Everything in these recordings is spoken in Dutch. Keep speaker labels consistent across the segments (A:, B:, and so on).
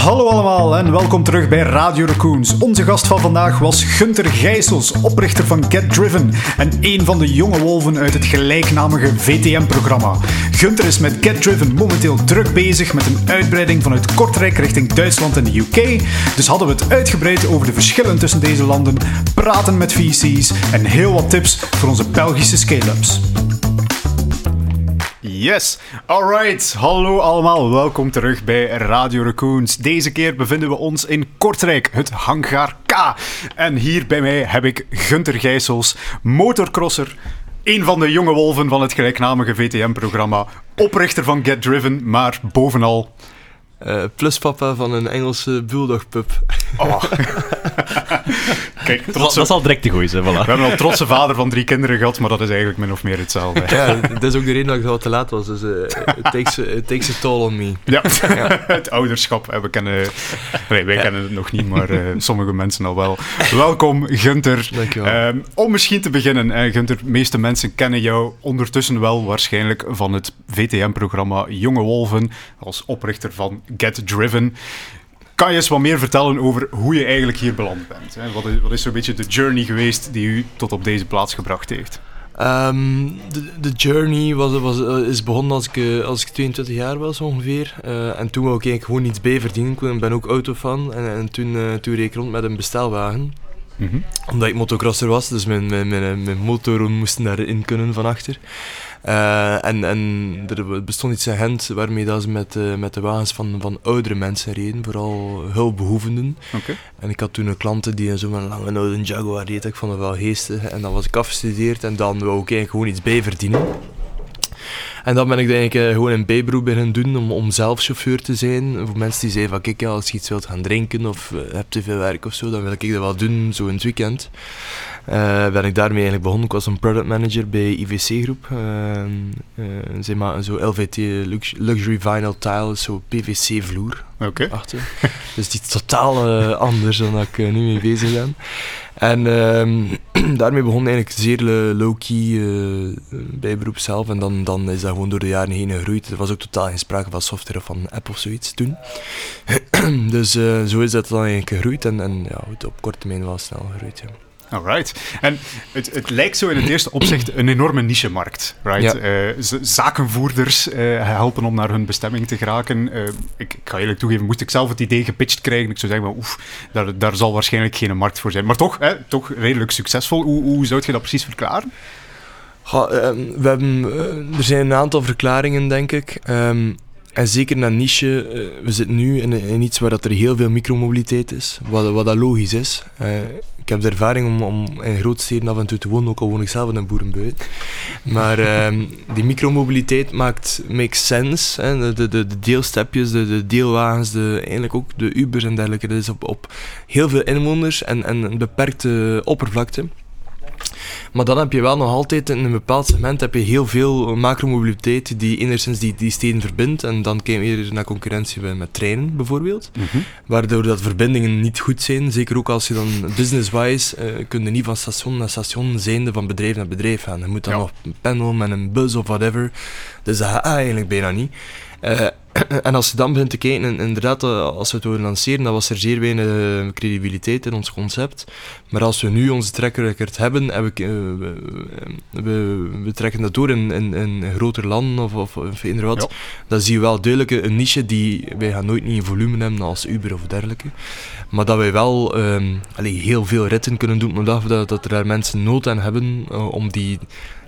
A: Hallo allemaal en welkom terug bij Radio Raccoons. Onze gast van vandaag was Gunter Gijsels, oprichter van Get Driven en een van de jonge wolven uit het gelijknamige VTM-programma. Gunter is met Get Driven momenteel druk bezig met een uitbreiding vanuit Kortrijk richting Duitsland en de UK. Dus hadden we het uitgebreid over de verschillen tussen deze landen, praten met VC's en heel wat tips voor onze Belgische scale-ups. Yes, alright. Hallo allemaal, welkom terug bij Radio Raccoons. Deze keer bevinden we ons in Kortrijk, het Hangar K. En hier bij mij heb ik Gunter Gijsels, motorcrosser, een van de jonge wolven van het gelijknamige VTM-programma, oprichter van Get Driven, maar bovenal...
B: Uh, pluspapa van een Engelse bulldogpup. Oh.
C: Kijk, trotse... Dat is al direct te goed, hè, voilà.
A: We hebben al trotse vader van drie kinderen gehad, maar dat is eigenlijk min of meer hetzelfde.
B: Ja, dat is ook de reden dat ik al te laat was. Dus uh, it, takes, it takes a toll on me.
A: Ja, ja. het ouderschap. We kennen... Nee, wij kennen het nog niet, maar uh, sommige mensen al wel. Welkom, Gunter.
B: Dankjewel.
A: Um, om misschien te beginnen, uh, Gunter, de meeste mensen kennen jou ondertussen wel waarschijnlijk van het VTM-programma Jonge Wolven, als oprichter van Get Driven. Kan je eens wat meer vertellen over hoe je eigenlijk hier beland bent? Hè? Wat is, wat is zo'n beetje de journey geweest die u tot op deze plaats gebracht heeft?
B: Um, de, de, journey was, was, is begonnen als ik, als ik 22 jaar was ongeveer. Uh, en toen wou ik eigenlijk gewoon iets bij verdienen. Ik ben ook autofan en, en toen, uh, toen reed ik rond met een bestelwagen. Mm -hmm. Omdat ik motocrosser was, dus mijn, mijn, mijn, mijn motoren moesten daarin kunnen van achter. Uh, en, en er bestond iets in Gent waarmee dat ze met, uh, met de wagens van, van oudere mensen reden, vooral hulpbehoevenden.
A: Okay.
B: En ik had toen een klant die zo met een lange oude Jaguar reed, ik vond het wel geestig. En dan was ik afgestudeerd en dan wou ik eigenlijk gewoon iets bij verdienen. En dan ben ik eigenlijk uh, gewoon een bijberoep beginnen doen om, om zelf chauffeur te zijn. Voor mensen die zeiden van kijk, als je iets wilt gaan drinken of uh, hebt te veel werk of zo, dan wil ik dat wel doen, zo in het weekend. Uh, ben ik daarmee eigenlijk begonnen. Ik was een product manager bij IVC Groep. zeg maar zo LVT, lux Luxury Vinyl Tile, zo PVC vloer.
A: Oké.
B: Okay. dus die is totaal anders dan dat ik nu mee bezig ben. En um, daarmee begon eigenlijk zeer low-key uh, bijberoep zelf. En dan, dan is dat gewoon door de jaren heen gegroeid. Er was ook totaal geen sprake van software of van app of zoiets toen. dus uh, zo is dat dan eigenlijk gegroeid. En, en ja, op korte termijn wel snel gegroeid.
A: Alright. En het, het lijkt zo in het eerste opzicht een enorme niche-markt. Right?
B: Ja.
A: Uh, zakenvoerders uh, helpen om naar hun bestemming te geraken. Uh, ik, ik, ga eerlijk toegeven, moest ik zelf het idee gepitcht krijgen, ik zou zeggen, oef, daar, daar zal waarschijnlijk geen markt voor zijn. Maar toch, hè, toch redelijk succesvol. Hoe, hoe zou je dat precies verklaren?
B: Ja, we hebben, er zijn een aantal verklaringen, denk ik. Um, en zeker naar niche, uh, we zitten nu in, iets waar dat er heel veel micromobiliteit is, wat, wat dat logisch is. Uh, ik heb de ervaring om, om in grootsteden af en toe te wonen, ook al woon ik zelf in een boerenbuit. Maar uh, die micromobiliteit maakt makes sense. Hè. De, de, de deelstepjes, de, de deelwagens, de, eigenlijk ook de Ubers en dergelijke. Dat is op, op heel veel inwoners en, en een beperkte oppervlakte. Maar dan heb je wel nog altijd in een bepaald segment heb je heel veel macromobiliteit die enigszins die, die steden verbindt. En dan kijk je weer naar concurrentie met treinen bijvoorbeeld.
A: Mm -hmm.
B: Waardoor dat verbindingen niet goed zijn. Zeker ook als je dan business-wise uh, kun je niet van station naar station zijnde van bedrijf naar bedrijf gaan. Je moet dan
A: Ja.
B: nog een panel met een bus of whatever. Dus dat gaat eigenlijk bijna niet. Uh, en als je dan begint te kijken, en inderdaad, uh, als we het willen lanceren, dan was er zeer weinig uh, credibiliteit in ons concept. Maar als we nu onze track record hebben, en we, we, we, we, trekken dat door in, in, in groter landen of, of, of wat,
A: Ja.
B: dan zie je wel duidelijk een niche die wij gaan nooit niet in volume hebben als Uber of dergelijke. Maar dat wij wel um, heel veel ritten kunnen doen, omdat dat, dat er daar mensen nood aan hebben uh, om die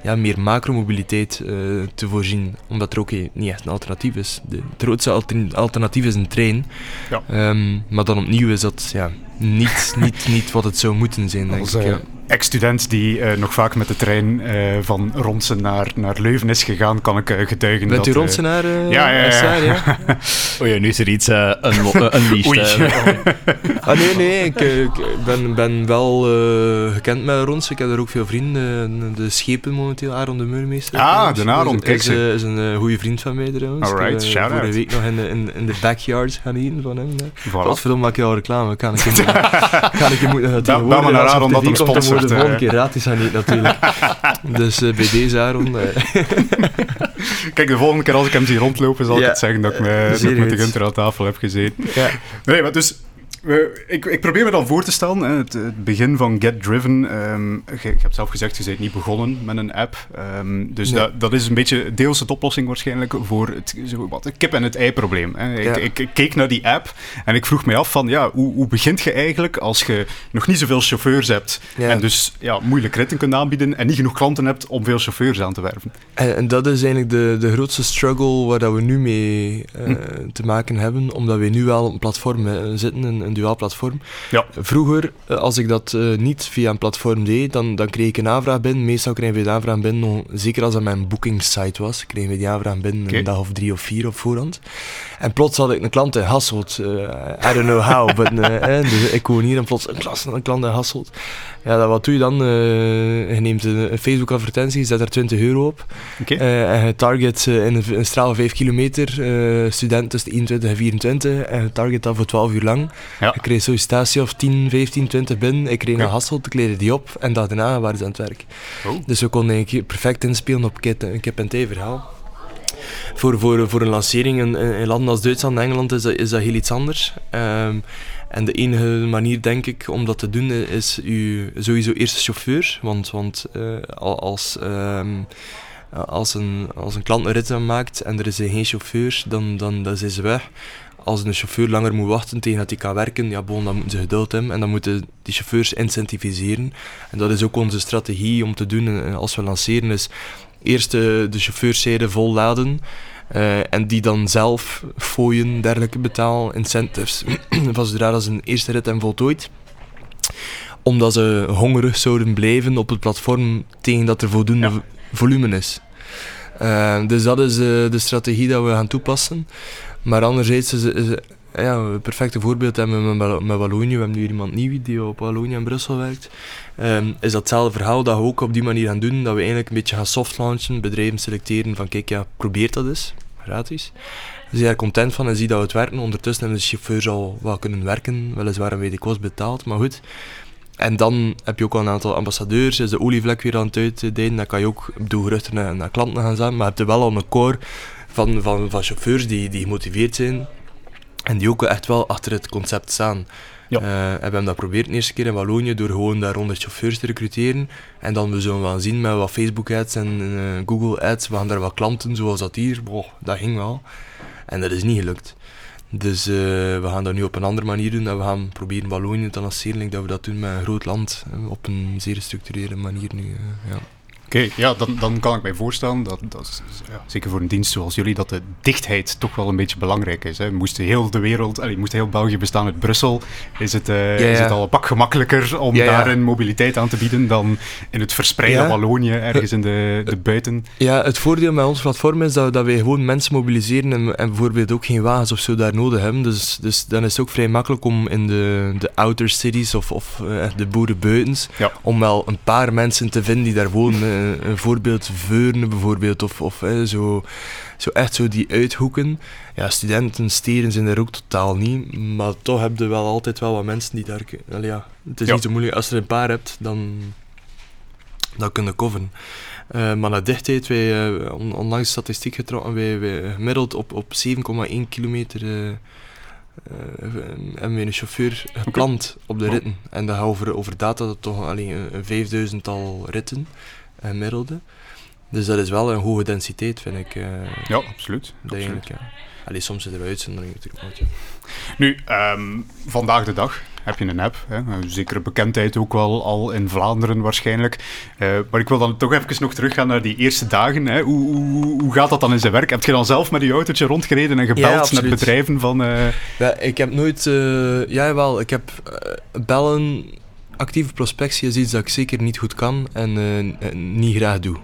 B: ja, meer macromobiliteit uh, te voorzien, omdat er ook eh, niet echt een alternatief is. De, het grootste altern alternatief is een trein,
A: Ja.
B: um, maar dan opnieuw is dat ja, niet, niet, niet wat het zou moeten zijn, denk
A: Als
B: ik.
A: uh,
B: Ja.
A: Ex-student die uh, nog vaak met de trein uh, van Ronsen naar, naar Leuven is gegaan, kan ik uh, getuigen
B: Bent
A: dat...
B: u Ronsen naar
A: ja, ja, ja.
B: Ja?
C: Oh ja, nu is er iets uh, unleashed.
A: Oei.
B: ah, nee, nee, ik, ik ben, ben wel uh, gekend met Ronsen. Ik heb er ook veel vrienden. De schepen momenteel, Aaron de Meurmeester.
A: Ah, de Aaron, kijk
B: is, is, is een uh, goede vriend van mij trouwens.
A: Alright,
B: ik
A: shout
B: vorige
A: out.
B: week nog in de, in, in de backyard gaan eten van hem.
A: Voilà.
B: Godverdomme, maak je al reclame. Kan ik hem, kan ik hem moeten
A: Bel bel maar naar Aaron dat hem.
B: De volgende keer gratis aan eten natuurlijk. dus uh, bij deze Aaron.
A: Kijk, de volgende keer als ik hem zie rondlopen, zal ik het zeggen dat ik, me, dat ik met de Gunter aan tafel heb gezeten. Ja. Nee, maar dus ik, ik, probeer me dan voor te stellen, hè, het, het, begin van Get Driven. Um, je, hebt zelf gezegd, je bent niet begonnen met een app. Um, dus dat, dat is een beetje deels de oplossing waarschijnlijk voor het, zo, wat, het kip- en het ei-probleem. Ik, ik, ik, keek naar die app en ik vroeg me af van, ja, hoe, hoe begint je eigenlijk als je nog niet zoveel chauffeurs hebt en dus ja, moeilijk ritten kunt aanbieden en niet genoeg klanten hebt om veel chauffeurs aan te werven?
B: En, en dat is eigenlijk de, de grootste struggle waar dat we nu mee uh, hm. te maken hebben, omdat we nu wel op een platform uh, zitten, een, een duaal platform. Ja. Vroeger, uh, als ik dat niet via een platform deed, dan, dan kreeg ik een aanvraag binnen. Meestal kregen we de aanvraag binnen, zeker als het mijn booking-site was, kregen we die aanvraag binnen okay. een dag of drie of vier op voorhand. En plots had ik een klant in Hasselt. Uh, I don't know how, but, uh, dus ik woon hier en plots een, klas, een klant in Hasselt. Ja, wat doe je dan? Je neemt een, Facebook-advertentie, zet er 20 euro op. Okay. en je target in een, een, straal van 5 kilometer, student tussen 21 en 24. En je target dat voor 12 uur lang. Ja. Ik kreeg sollicitatie of 10, 15, 20 binnen. Ik kreeg naar Hasselt, ik leerde die op en dag daarna waren ze aan het werk. Oh. Dus we konden perfect inspelen op een kip en thee verhaal voor, voor, voor een lancering in, in, landen als Duitsland en Engeland is dat, is dat heel iets anders. Ehm, en de enige manier, denk ik, om dat te doen is u sowieso eerst chauffeur. Want, want uh, als, um, als, een, als een klant een rit maakt en er is geen chauffeur, dan, dan, dan zijn ze weg. Als een chauffeur langer moet wachten tegen dat hij kan werken, ja, bon, dan moeten ze geduld hebben en dan moeten die chauffeurs incentiviseren. En dat is ook onze strategie om te doen eh, als we lanceren, is eerst de, de chauffeurzijde volladen. Uh, en die dan zelf fooien, dergelijke betaal, incentives, van zodra dat ze een eerste rit hebben voltooid. Omdat ze hongerig zouden blijven op het platform tegen dat er voldoende volume is. Uh, dus dat is uh, de strategie dat we gaan toepassen. Maar anderzijds is, is, ja, een perfecte voorbeeld hebben we met, Wallonië. We hebben nu iemand nieuw die op Wallonië in Brussel werkt. Um, is datzelfde verhaal dat we ook op die manier gaan doen. Dat we eigenlijk een beetje gaan soft launchen, bedrijven selecteren van kijk, ja, probeer dat eens. Gratis. Ze zijn er content van en zie dat we het werken. Ondertussen hebben de chauffeurs al wel kunnen werken. Weliswaar een beetje kost betaald, maar goed. En dan heb je ook al een aantal ambassadeurs. Is de olievlek weer aan het uitdelen. Dan kan je ook doelgerichter naar, naar klanten gaan zijn. Maar je hebt er wel al een core van, van, van chauffeurs die, die gemotiveerd zijn en die ook echt wel achter het concept staan. Ja. Uh, en we hebben dat geprobeerd de eerste keer in Wallonië door gewoon daar 100 chauffeurs te recruteren. En dan we zullen wel zien met wat Facebook ads en uh, Google ads, we gaan daar wat klanten zoals dat hier. Boah, dat ging wel. En dat is niet gelukt. Dus uh, we gaan dat nu op een andere manier doen. En we gaan proberen Wallonië te lanceren. dat we dat doen met een groot land. op een zeer gestructureerde manier nu. ja.
A: Oké, ja, dan, dan kan ik mij voorstellen dat, dat ja, zeker voor een dienst zoals jullie, dat de dichtheid toch wel een beetje belangrijk is. Hè. Moest heel de wereld, allee, moest heel België bestaan uit Brussel, is het, uh, Is het al een pak gemakkelijker om daar een mobiliteit aan te bieden dan in het verspreide Wallonië, ergens in de, de buiten.
B: Ja, het voordeel met ons platform is dat, dat wij gewoon mensen mobiliseren en, en bijvoorbeeld ook geen wagens of zo daar nodig hebben. Dus, dus dan is het ook vrij makkelijk om in de, de outer cities of, of uh, de boerenbuitens, om wel een paar mensen te vinden die daar wonen eh, een voorbeeld Veurne bijvoorbeeld, of, of zo, zo echt zo die uithoeken. Ja, studenten, steden zijn er ook totaal niet, maar toch heb je wel altijd wel wat mensen die daar... Well, ja, het is niet zo moeilijk, als je er een paar hebt, dan, dan kun je coveren. Uh, maar naar dichtheid, wij uh, onlangs statistiek getrokken, wij, wij gemiddeld op, op 7,1 kilometer uh, hebben we een chauffeur gepland op de ritten. En dat gaat over, over data dat toch alleen een, een vijfduizendtal ritten gemiddelde. Dus dat is wel een hoge densiteit, vind ik. Uh,
A: ja, absoluut.
B: absoluut. ja. Allee, soms zit er uitzonderingen natuurlijk. Ja.
A: Nu, um, vandaag de dag heb je een app. Hè? Zekere bekendheid ook wel al in Vlaanderen waarschijnlijk. Uh, maar ik wil dan toch even nog teruggaan naar die eerste dagen. Hè? Hoe, hoe, hoe, gaat dat dan in zijn werk? Heb je dan zelf met die autootje rondgereden en gebeld ja, naar bedrijven van... Uh...
B: Ja, ik heb nooit... Ja, wel. Ik heb bellen actieve prospectie is iets dat ik zeker niet goed kan en uh, niet graag doe.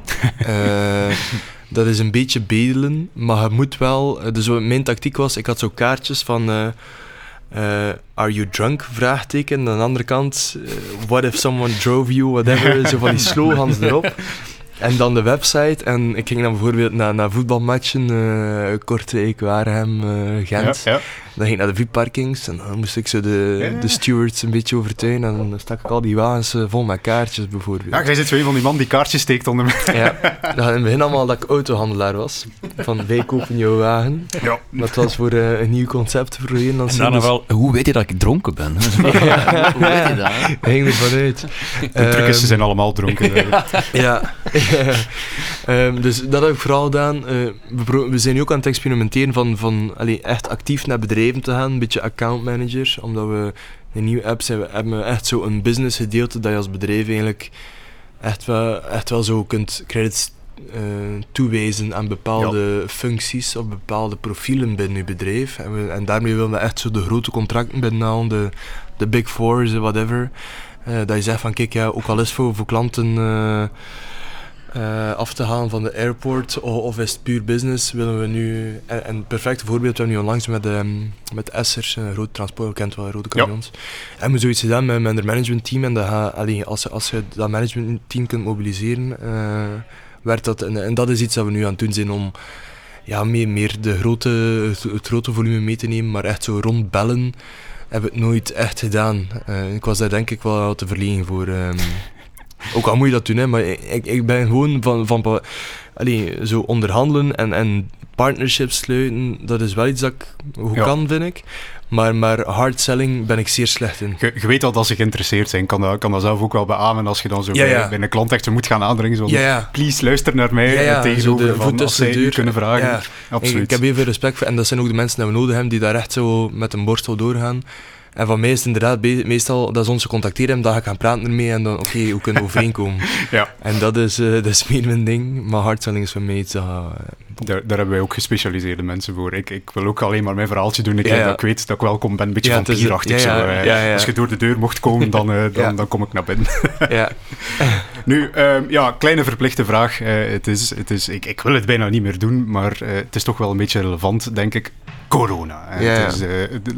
B: uh, dat is een beetje bedelen, maar het moet wel. Dus mijn tactiek was: ik had zo kaartjes van. Uh, are you drunk? Vraagteken. En aan de andere kant, what if someone drove you? Whatever. zo van die slogans erop. En dan de website. En ik ging dan bijvoorbeeld naar, naar voetbalmatchen. Uh, Kortrijk, uh, Gent. Ja, ja. Dan ging ik naar de VIP-parkings en dan moest ik zo de, de stewards een beetje overtuigen. En dan stak ik al die wagens eh, vol met kaartjes bijvoorbeeld.
A: Ja, jij zit zo een van die man die kaartjes steekt onder me.
B: Ja, dat in het begin allemaal dat ik autohandelaar was. Van wij kopen jouw wagen.
A: Ja.
B: Dat was voor uh, een nieuw concept voor je. Dan
C: dan wel, hoe weet je dat ik dronken ben? ja.
B: hoe weet je dat? Hing er vanuit.
A: De truc is, ze zijn allemaal dronken.
B: ja. um, dus dat heb ik vooral gedaan. Uh, we, we, zijn nu ook aan het experimenteren van, van allee, echt actief naar bedrijven te gaan. Een beetje accountmanager. Omdat we een nieuwe app zijn, we hebben echt zo een business gedeelte dat je als bedrijf eigenlijk echt wel, echt wel zo kunt credits uh, toewijzen aan bepaalde functies of bepaalde profielen binnen je bedrijf. En, we, en daarmee willen we echt zo de grote contracten binnenhalen, de, de big fours, whatever. Uh, dat je zegt van kijk, ja, ook al is voor, voor klanten uh, af te halen van de airport of, of, is het puur business, willen we nu, en, en het perfecte voorbeeld, we hebben nu onlangs met, um, met Essers, een groot transport, kent wel rode camions, ja. en we zoiets gedaan met, met een managementteam en dat ga, allee, als, als je dat managementteam kunt mobiliseren, werd dat, en, en, dat is iets dat we nu aan het doen zijn om ja, meer, meer de grote, het, grote volume mee te nemen, maar echt zo rondbellen hebben we het nooit echt gedaan. Uh, ik was daar denk ik wel te verlegen voor. Um, ook al moet je dat doen, hè, maar ik, ik ben gewoon van, van allee, zo onderhandelen en, en partnerships sluiten, dat is wel iets dat ik goed ja. kan, vind ik. Maar, maar hard selling ben ik zeer slecht in.
A: Je, je weet al dat ze geïnteresseerd zijn. kan dat, kan dat zelf ook wel beamen als je dan zo ja, bij, ja. bij, een klant echt zo moet gaan aandringen. Zo, ja, please, luister naar mij. Ja, tegenover de van, als zij kunnen vragen. Absoluut.
B: Ik, ik, heb heel veel respect voor. En dat zijn ook de mensen die we nodig hebben, die daar echt zo met een borstel doorgaan. En van mij is het inderdaad meestal dat ze ons contacteren en dan ga ik gaan praten ermee en dan, oké, okay, hoe kunnen we overeenkomen?
A: ja.
B: En dat is, uh, dat is meer mijn ding, maar hardselling is voor mij iets. Uh,
A: daar, daar, hebben wij ook gespecialiseerde mensen voor. Ik, ik wil ook alleen maar mijn verhaaltje doen. Ik ja, ja. dat ik weet dat ik welkom ben. Een beetje ja, vampierachtig. Ja, Als je door de deur mocht komen, dan, uh, dan, dan kom ik naar binnen.
B: ja.
A: nu, uh, ja, kleine verplichte vraag. Uh, het is, het is, ik, ik wil het bijna niet meer doen, maar het is toch wel een beetje relevant, denk ik corona. Dus, uh,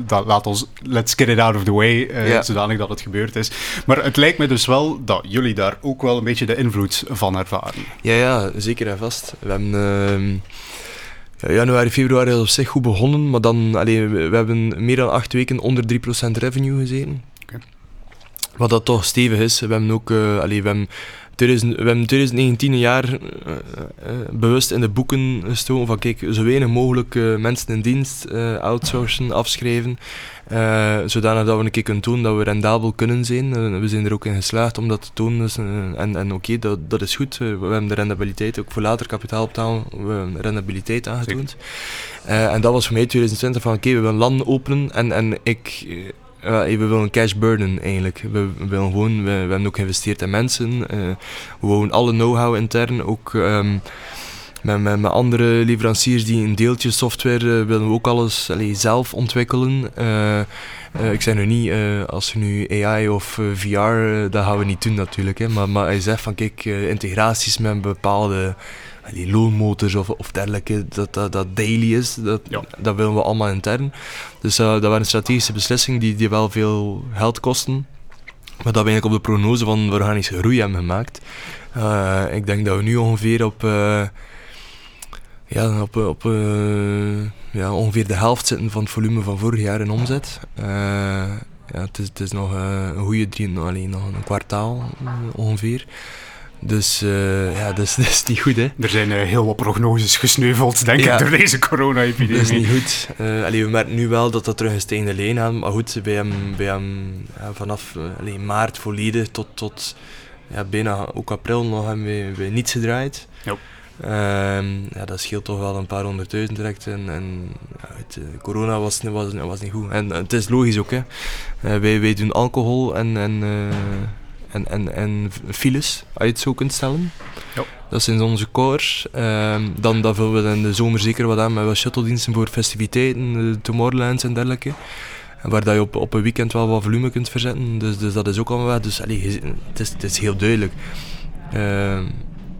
A: dat, laat ons, let's get it out of the way, uh, ja. zodanig dat het gebeurd is. Maar het lijkt me dus wel dat jullie daar ook wel een beetje de invloed van ervaren.
B: Ja, ja zeker en vast. We hebben... Uh, ja, januari, februari is op zich goed begonnen, maar dan, allee, we, hebben meer dan acht weken onder 3% revenue gezeten.
A: Okay.
B: Wat dat toch stevig is. We hebben ook, uh, allee, we hebben 2000, we hebben 2019 een jaar uh, uh, bewust in de boeken gestoken van kijk, zo weinig mogelijk uh, mensen in dienst outsourcen, afschrijven. zodanig dat we een keer kunnen tonen dat we rendabel kunnen zijn. we zijn er ook in geslaagd om dat te tonen. Dus, en en oké, okay, dat, dat is goed. we hebben de rendabiliteit, ook voor later kapitaal we hebben rendabiliteit aangetoond. en dat was voor mij 2020 van oké, okay, we willen landen openen en, en ik we willen een cash burnen eigenlijk. We, we willen gewoon, we, we, hebben ook geïnvesteerd in mensen. Uh, we wonen alle know-how intern. Ook um, met, met, met, andere leveranciers die een deeltje software uh, willen we ook alles allee, zelf ontwikkelen. ik zeg nu niet, als je nu AI of VR, dat gaan we niet doen natuurlijk. Hè, maar, maar hij zegt van kijk, integraties met bepaalde die loonmotors of, of dergelijke, dat, dat, dat daily is, dat,
A: ja.
B: dat willen we allemaal intern. Dus uh, dat waren strategische beslissingen die, die wel veel geld kosten. Maar dat we eigenlijk op de prognose van organische groei hebben gemaakt. Uh, ik denk dat we nu ongeveer op, uh, ja, op, op ja, ongeveer de helft zitten van het volume van vorig jaar in omzet. ja, het, is, het is nog een goede drie, alleen nog een kwartaal ongeveer. Dus uh, ja, dat is, dat is, niet goed, hè.
A: Er zijn uh, heel wat prognoses gesneuveld, denk ja. ik, door deze corona-epidemie.
B: Dat is niet goed. Uh, allee, we merken nu wel dat dat terug een stijgende lijn gaat. Maar goed, bij hem, bij hem ja, vanaf allee, maart volledig tot, tot ja, bijna ook april nog hebben we, we niets gedraaid.
A: Ja.
B: Ehm, ja, dat scheelt toch wel een paar honderdduizend direct. En, en ja, het, corona was, was, was niet goed. En het is logisch ook, hè. wij, wij doen alcohol en... en en, en, en files, als je het zo kunt stellen.
A: Ja.
B: Dat zijn onze cores. Uh, dan, dan vullen we in de zomer zeker wat aan met wat shuttle-diensten voor festiviteiten, de Tomorrowlands en dergelijke. Waar dat je op, op een weekend wel wat volume kunt verzetten. Dus, dus dat is ook allemaal wat. Dus allee, het, is, het is heel duidelijk. Uh,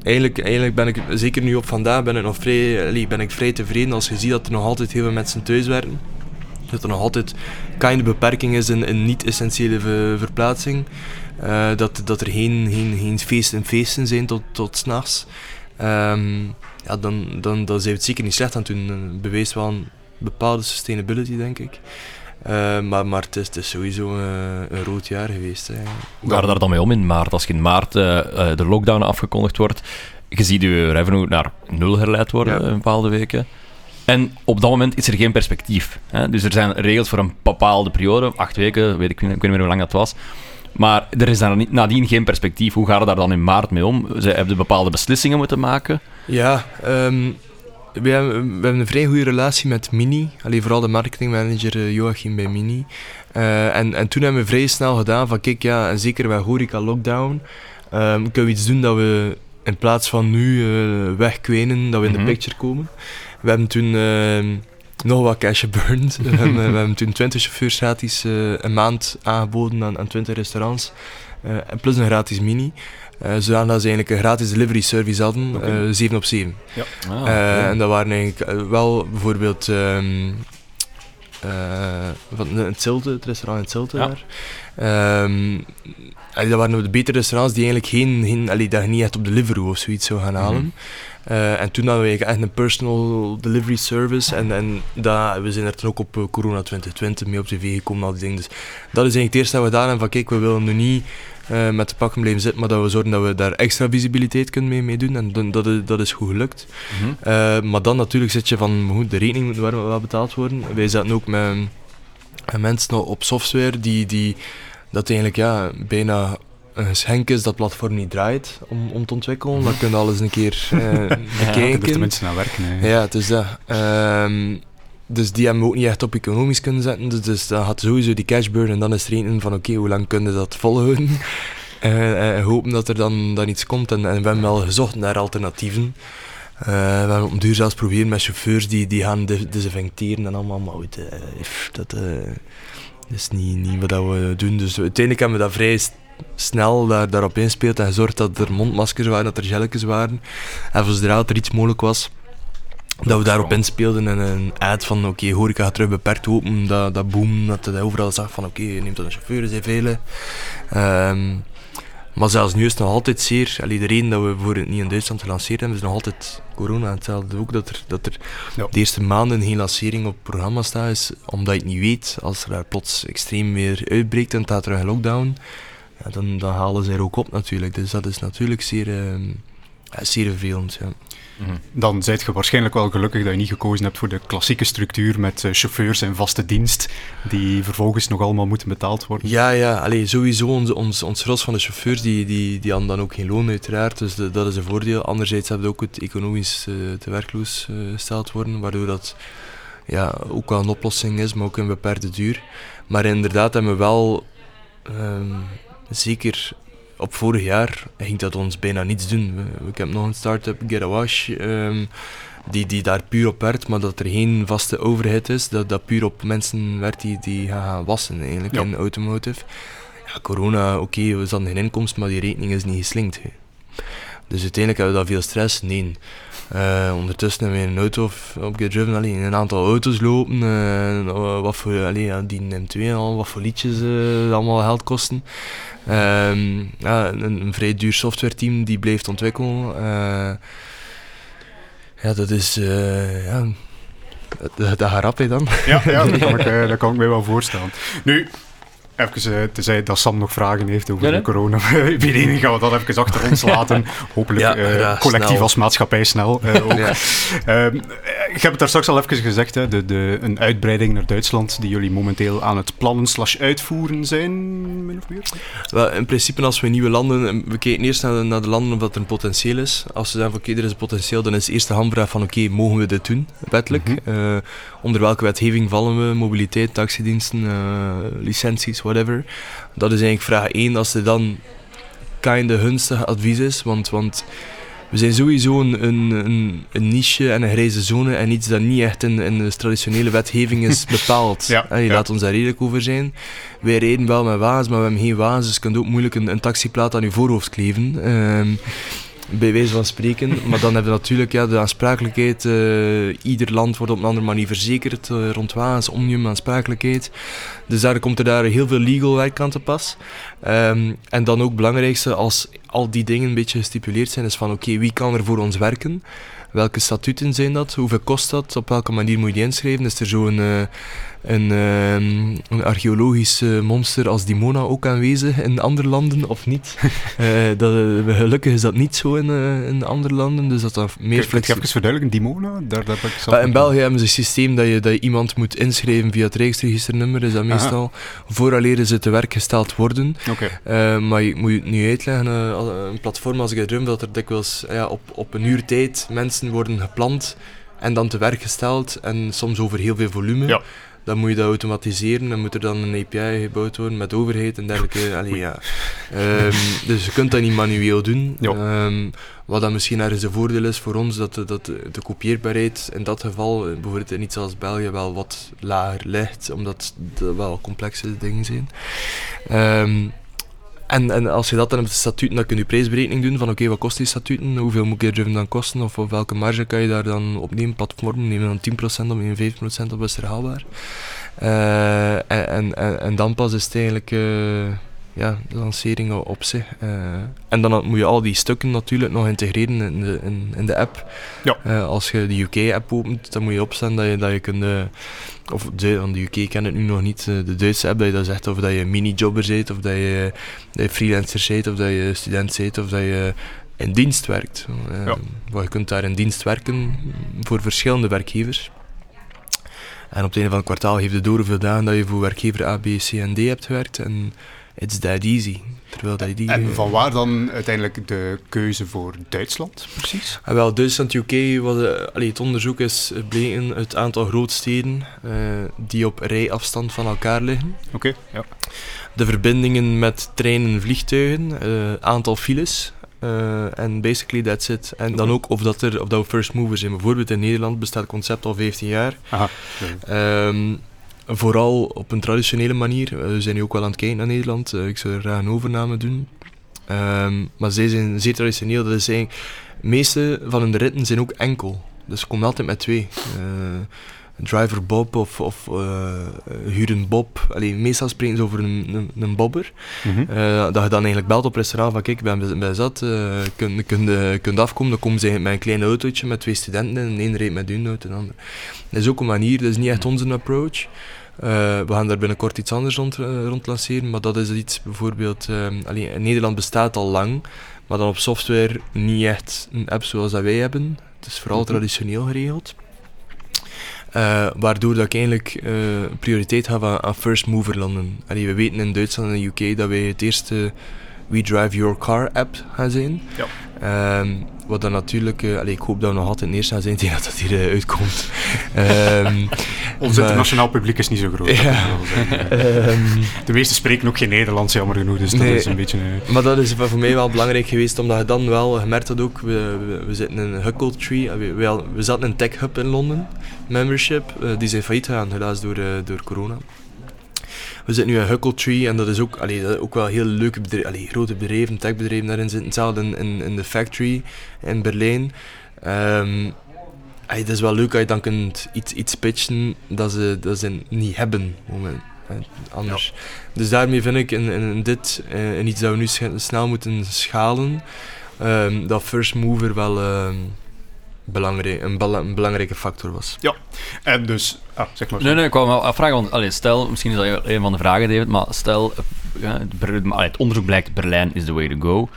B: eigenlijk, eigenlijk ben ik, zeker nu op vandaag, ben ik nog vrij, allee, ben ik vrij tevreden als je ziet dat er nog altijd heel veel mensen thuis werken. Dat er nog altijd kleine beperking is in, in niet-essentiële verplaatsing. Uh, dat, dat er geen, geen, geen feesten feesten zijn tot, tot s'nachts. Um, ja, dan, dan, dan zijn we het zeker niet slecht aan het doen. Bewees wel bepaalde sustainability, denk ik. Uh, maar, maar het, is, het is sowieso uh, een rood jaar geweest. Hè.
C: Hoe gaat daar dan mee om in maart? Als in maart de lockdown afgekondigd wordt, je ziet je revenue naar nul herleid worden ja. in bepaalde weken. En op dat moment is er geen perspectief. Hè? Dus er zijn regels voor een bepaalde periode, acht weken, weet ik, ik weet niet meer hoe lang dat was. Maar er is daar nadien geen perspectief. Hoe gaat het daar dan in maart mee om? Ze hebben bepaalde beslissingen moeten maken.
B: Ja, um, we, hebben, we hebben een vrij goede relatie met Mini. Alleen vooral de marketingmanager uh, Joachim bij Mini. Uh, en, en toen hebben we vrij snel gedaan van kijk, ja, en zeker bij horeca lockdown, um, kunnen we iets doen dat we in plaats van nu uh, wegkwenen, dat we in de mhm. picture komen. We hebben toen ehm, nog wat cash burned. we, hebben, we, hebben, toen 20 chauffeurs gratis een maand aangeboden aan, aan 20 restaurants. en plus een gratis mini. Uh, zodat ze eigenlijk een gratis delivery service hadden, okay. uh, 7 op 7. Ja. Ah, uh, en dat waren eigenlijk wel bijvoorbeeld um, van het Zilte, het restaurant in Zilte ja. daar. Um, dat waren de betere restaurants die eigenlijk geen, geen allee, dat je niet echt op Deliveroo of zoiets zou gaan halen. Mm -hmm. En toen hadden we echt een personal delivery service. En, en dat, we zijn er toen ook op Corona 2020 mee op tv gekomen. Al die dingen. Dus dat is eigenlijk het eerste dat we gedaan hebben van kijk, we willen nu niet uh, met de pakken blijven zitten, maar dat we zorgen dat we daar extra visibiliteit kunnen mee, mee doen. En dat, is, dat is goed gelukt. Mm -hmm. uh, maar dan natuurlijk zit je van, goed, de rekening moet wel betaald worden. Wij zaten ook met, met mensen op software die, die dat eigenlijk ja, bijna geschenk is dat platform niet draait om, om te ontwikkelen. Dan kun je alles een keer uh, bekijken.
A: Ja, de mensen naar werken. Hè.
B: Ja, het is dat. Um, dus die hebben we ook niet echt op economisch kunnen zetten. Dus, dus dan had sowieso die cash burn en dan is er een van oké, hoe lang kunnen dat volhouden? uh, en hopen dat er dan, dan iets komt. En, en we hebben wel gezocht naar alternatieven. Uh, we hebben op duur zelfs proberen met chauffeurs die, die gaan desinfecteren en allemaal. Maar goed, dat, is niet, niet wat we doen. Dus uiteindelijk hebben we dat vrij snel daar, daarop inspeeld en gezorgd dat er mondmaskers waren, dat er gelletjes waren. En voor zodra er iets mogelijk was, dat we daarop inspeelden en een ad van oké, okay, horeca gaat terug beperkt open, dat, dat boom, dat je overal zag van oké, okay, neemt dat een chauffeur, zijn vele. Um, maar zelfs nu is het nog altijd zeer, allee, de reden dat we voor het niet in Duitsland gelanceerd hebben, is nog altijd corona. Hetzelfde ook dat er, dat er ja. de eerste maanden geen lancering op het programma staat, is omdat je het niet weet, als er daar plots extreem weer uitbreekt en staat er een lockdown, ja, dan, dan halen ze er ook op natuurlijk. Dus dat is natuurlijk zeer, uh, zeer vervelend. Ja.
A: Mhm. Dan zijt je waarschijnlijk wel gelukkig dat je niet gekozen hebt voor de klassieke structuur met uh, chauffeurs en vaste dienst, die vervolgens nog allemaal moeten betaald worden.
B: Ja, ja. Allee, sowieso ons, ons, ons gros van de chauffeurs, die, die, die hadden dan ook geen loon uiteraard, dus de, dat is een voordeel. Anderzijds hebben we ook het economisch uh, te werkloos uh, gesteld worden, waardoor dat ja, ook wel een oplossing is, maar ook een beperkte duur. Maar inderdaad hebben we wel um, zeker op vorig jaar ging dat ons bijna niets doen. Ik heb nog een start-up, Get a Wash, um, die, die daar puur op werkt, maar dat er geen vaste overheid is, dat dat puur op mensen werkt die, die gaan wassen eigenlijk ja. in automotive. Ja, corona, oké, okay, we hadden geen inkomst, maar die rekening is niet geslinkt. Dus uiteindelijk hebben we dat veel stress? Nee. Uh, ondertussen hebben we een auto op gedriven, allee, een aantal auto's lopen, uh, wat voor, allee, ja, die M2 al, wat voor liedjes uh, allemaal geld kosten. Um, ja, een, een, vrij duur softwareteam die blijft ontwikkelen. ja, dat is, ja, dat, dat gaat rap dan.
A: Ja, ja dat, kan ik, dat kan ik me wel voorstellen. Nu, Even uh, tezij dat Sam nog vragen heeft over ja, de corona. Gaan we dat even achter ons laten. Hopelijk ja, uh, collectief snel. als maatschappij snel. Uh, ook. Ja. Ehm, ik heb het daar straks al even gezegd. Hè, de, de, een uitbreiding naar Duitsland die jullie momenteel aan het plannen slash uitvoeren zijn, min of meer?
B: Wel, in principe als we nieuwe landen... We kijken eerst naar de, naar de landen of dat er een potentieel is. Als ze zeggen van oké, okay, er is een potentieel, dan is de eerste hamvraag van oké, okay, mogen we dit doen, wettelijk? Mm -hmm. onder welke wetgeving vallen we? Mobiliteit, taxidiensten, licenties, whatever. Dat is eigenlijk vraag 1, als er dan kinda gunstig advies is, want, want we zijn sowieso een, een, een, niche en een grijze zone en iets dat niet echt in, in de traditionele wetgeving is bepaald. ja, je laat ons daar redelijk over zijn. Wij rijden wel met wagens, maar we hebben geen wagens, dus je kunt ook moeilijk een, een taxiplaat aan je voorhoofd kleven. Um, bij wijze van spreken. Maar dan hebben we natuurlijk ja, de aansprakelijkheid. Uh, ieder land wordt op een andere manier verzekerd uh, rond omnium, aansprakelijkheid. Dus daar komt er daar heel veel legal werk aan te pas. Um, en dan ook het belangrijkste, als al die dingen een beetje gestipuleerd zijn, is van oké, wie kan er voor ons werken? welke statuten zijn dat, hoeveel kost dat, op welke manier moet je die inschrijven. Is er zo'n uh, een, um, een archeologisch monster als Dimona ook aanwezig in andere landen of niet? dat, gelukkig is dat niet zo in, in andere landen, dus dat dat meer
A: flexibel... Kun je even verduidelijken, Dimona? Daar, daar heb
B: ik in België hebben ze een systeem dat je, dat je iemand moet inschrijven via het registrernummer, is dat meestal, vooraleer ze te werk gesteld worden.
A: Okay.
B: maar je moet je nu uitleggen, een platform als Gedrum, dat er dikwijls ja, op, op een uur tijd mensen worden gepland en dan te werk gesteld en soms over heel veel volume.
A: Ja.
B: Dan moet je dat automatiseren, dan moet er dan een API gebouwd worden met overheid en dergelijke. Allee, ja. Um, dus je kunt dat niet manueel doen. Um, wat dan misschien ergens een voordeel is voor ons, dat, dat de kopieerbaarheid in dat geval, eh, bijvoorbeeld in iets als België, wel wat lager ligt, omdat het wel complexe dingen zijn. Um, en, en als je dat dan hebt de statuten, dan kun je prijsberekening doen van oké, wat kost die statuten, hoeveel moet driven dan kosten, of op welke marge kan je daar dan opnemen, platform, nemen dan 10% of nemen 5% op, is er haalbaar. Uh, en, en, en, dan pas is het eigenlijk... Uh, ja, de lancering op zich. Uh, en dan moet je al die stukken natuurlijk nog integreren in de, in, in de app.
A: Ja.
B: Uh, als je de UK-app opent, dan moet je opstaan dat je, dat je kunt... Uh, of de, van de UK ken het nu nog niet, de Duitse app, dat je dat zegt of dat je mini-jobber bent, of dat je, dat je freelancer bent, of dat je student bent, of dat je in dienst werkt.
A: Ja.
B: je kunt daar in dienst werken voor verschillende werkgevers. En op het einde van het kwartaal heeft het door hoeveel dagen dat je voor werkgever A, B, C en D hebt gewerkt. En it's that easy. Terwijl dat die,
A: en van waar dan uiteindelijk de keuze voor Duitsland, precies?
B: Ah, wel, Duitsland, UK, wat, uh, allee, het onderzoek is bleken het aantal grootsteden uh, die op rijafstand van elkaar liggen.
A: Oké, ja.
B: De verbindingen met treinen en vliegtuigen, uh, aantal files, uh, en basically that's it. En dan ook of, dat er, of dat we first movers zijn. Bijvoorbeeld in Nederland bestaat het concept al 15 jaar.
A: Aha.
B: Um, vooral op een traditionele manier. Eh, we zijn nu ook wel aan het kijken naar Nederland. Uh, ik zou er graag een overname doen. Um, maar zij zijn zeer traditioneel. Dat is eigenlijk, de meeste van hun ritten zijn ook enkel. Dus ze komen altijd met twee. Uh, driver Bob of, of huren Bob. Allee, meestal spreken ze over een, een, een bobber.
A: Mm -hmm.
B: dat je dan eigenlijk belt op restaurant van kijk, ik ben bij zat, kun, kun, kun afkomen. Dan komen ze met een klein autootje met twee studenten en één rijdt met hun auto en de ander. Dat is ook een manier, dat is niet echt onze approach. Uh, we gaan daar binnenkort iets anders rond, uh, rond lanceren, maar dat is iets bijvoorbeeld... Allee, in Nederland bestaat al lang, maar dan op software niet echt een app zoals dat wij hebben. Het is vooral
A: Mhm.
B: traditioneel geregeld. waardoor dat ik eigenlijk prioriteit ga aan, aan first mover landen. Allee, we weten in Duitsland en de UK dat wij het eerste We Drive Your Car app gaan zijn.
A: Ja.
B: Um, wat dan natuurlijk, uh, ik hoop dat we nog altijd eerst gaan zijn tegen dat dat hier uitkomt. um,
A: Ons maar, internationaal publiek is niet zo groot.
B: Ja, um,
A: de meesten spreken ook geen Nederlands, jammer genoeg, dus dat
B: nee,
A: is een beetje... Uh...
B: Maar dat is voor mij wel belangrijk geweest, omdat je dan wel gemerkt had ook, we, we, we zitten in Huckle Tree, we, we, we zaten in Tech Hub in Londen, membership, die zijn failliet gegaan, helaas door, door corona. We zitten nu in Huckletree en dat is ook, allee, dat is ook wel heel leuke bedrijven, allee, grote bedrijven, techbedrijven daarin zitten. Hetzelfde in, in, in de factory in Berlijn. Um, het is wel leuk dat je dan kunt iets, iets pitchen dat ze, dat ze niet hebben moment, anders. Ja. Dus daarmee vind ik in, in dit, uh, in iets dat we nu snel moeten schalen, um, dat first mover wel... Um, belangrijk, een, bela een, belangrijke factor was.
A: Ja, en dus... Ah, zeg maar.
C: Nee, nee, ik wou wel afvragen, want allee, stel, misschien is dat een van de vragen, David, maar stel, ja, het, allee, het onderzoek blijkt, Berlijn is the way to go.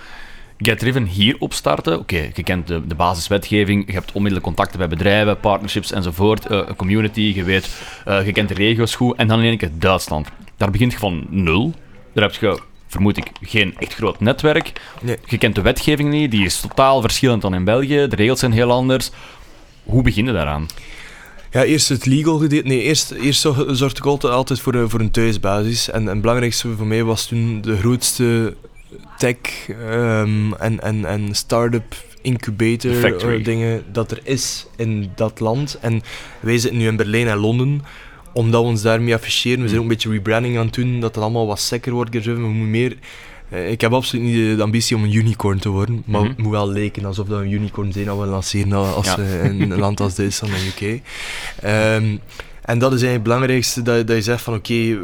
C: Get Driven hier opstarten, oké, okay, je kent de, de basiswetgeving, je hebt onmiddellijk contacten bij bedrijven, partnerships enzovoort, uh, een community, je weet, uh, je kent de regio's goed, en dan in één keer Duitsland. Daar begint je van nul, daar heb je vermoed ik, geen echt groot netwerk.
B: Nee.
C: Je kent de wetgeving niet, die is totaal verschillend dan in België. De regels zijn heel anders. Hoe begin je daaraan?
B: Ja, eerst het legal gedeelte. Nee, eerst, eerst zorgde ik altijd, altijd voor, voor een thuisbasis. En, en het belangrijkste voor mij was toen de grootste tech um, en, en, en start-up incubator uh, dingen dat er is in dat land. En wij zitten nu in Berlijn en Londen omdat we ons daarmee afficheren. We zijn ook een beetje rebranding aan het doen, dat het allemaal wat sekker wordt gedreven. We moeten meer... Uh, ik heb absoluut niet de ambitie om een unicorn te worden, maar mm -hmm. het moet wel lijken alsof we een unicorn zijn als we lanceren als ja. in een land als Duitsland en UK. Um, en dat is eigenlijk het belangrijkste, dat, dat je zegt van oké, okay,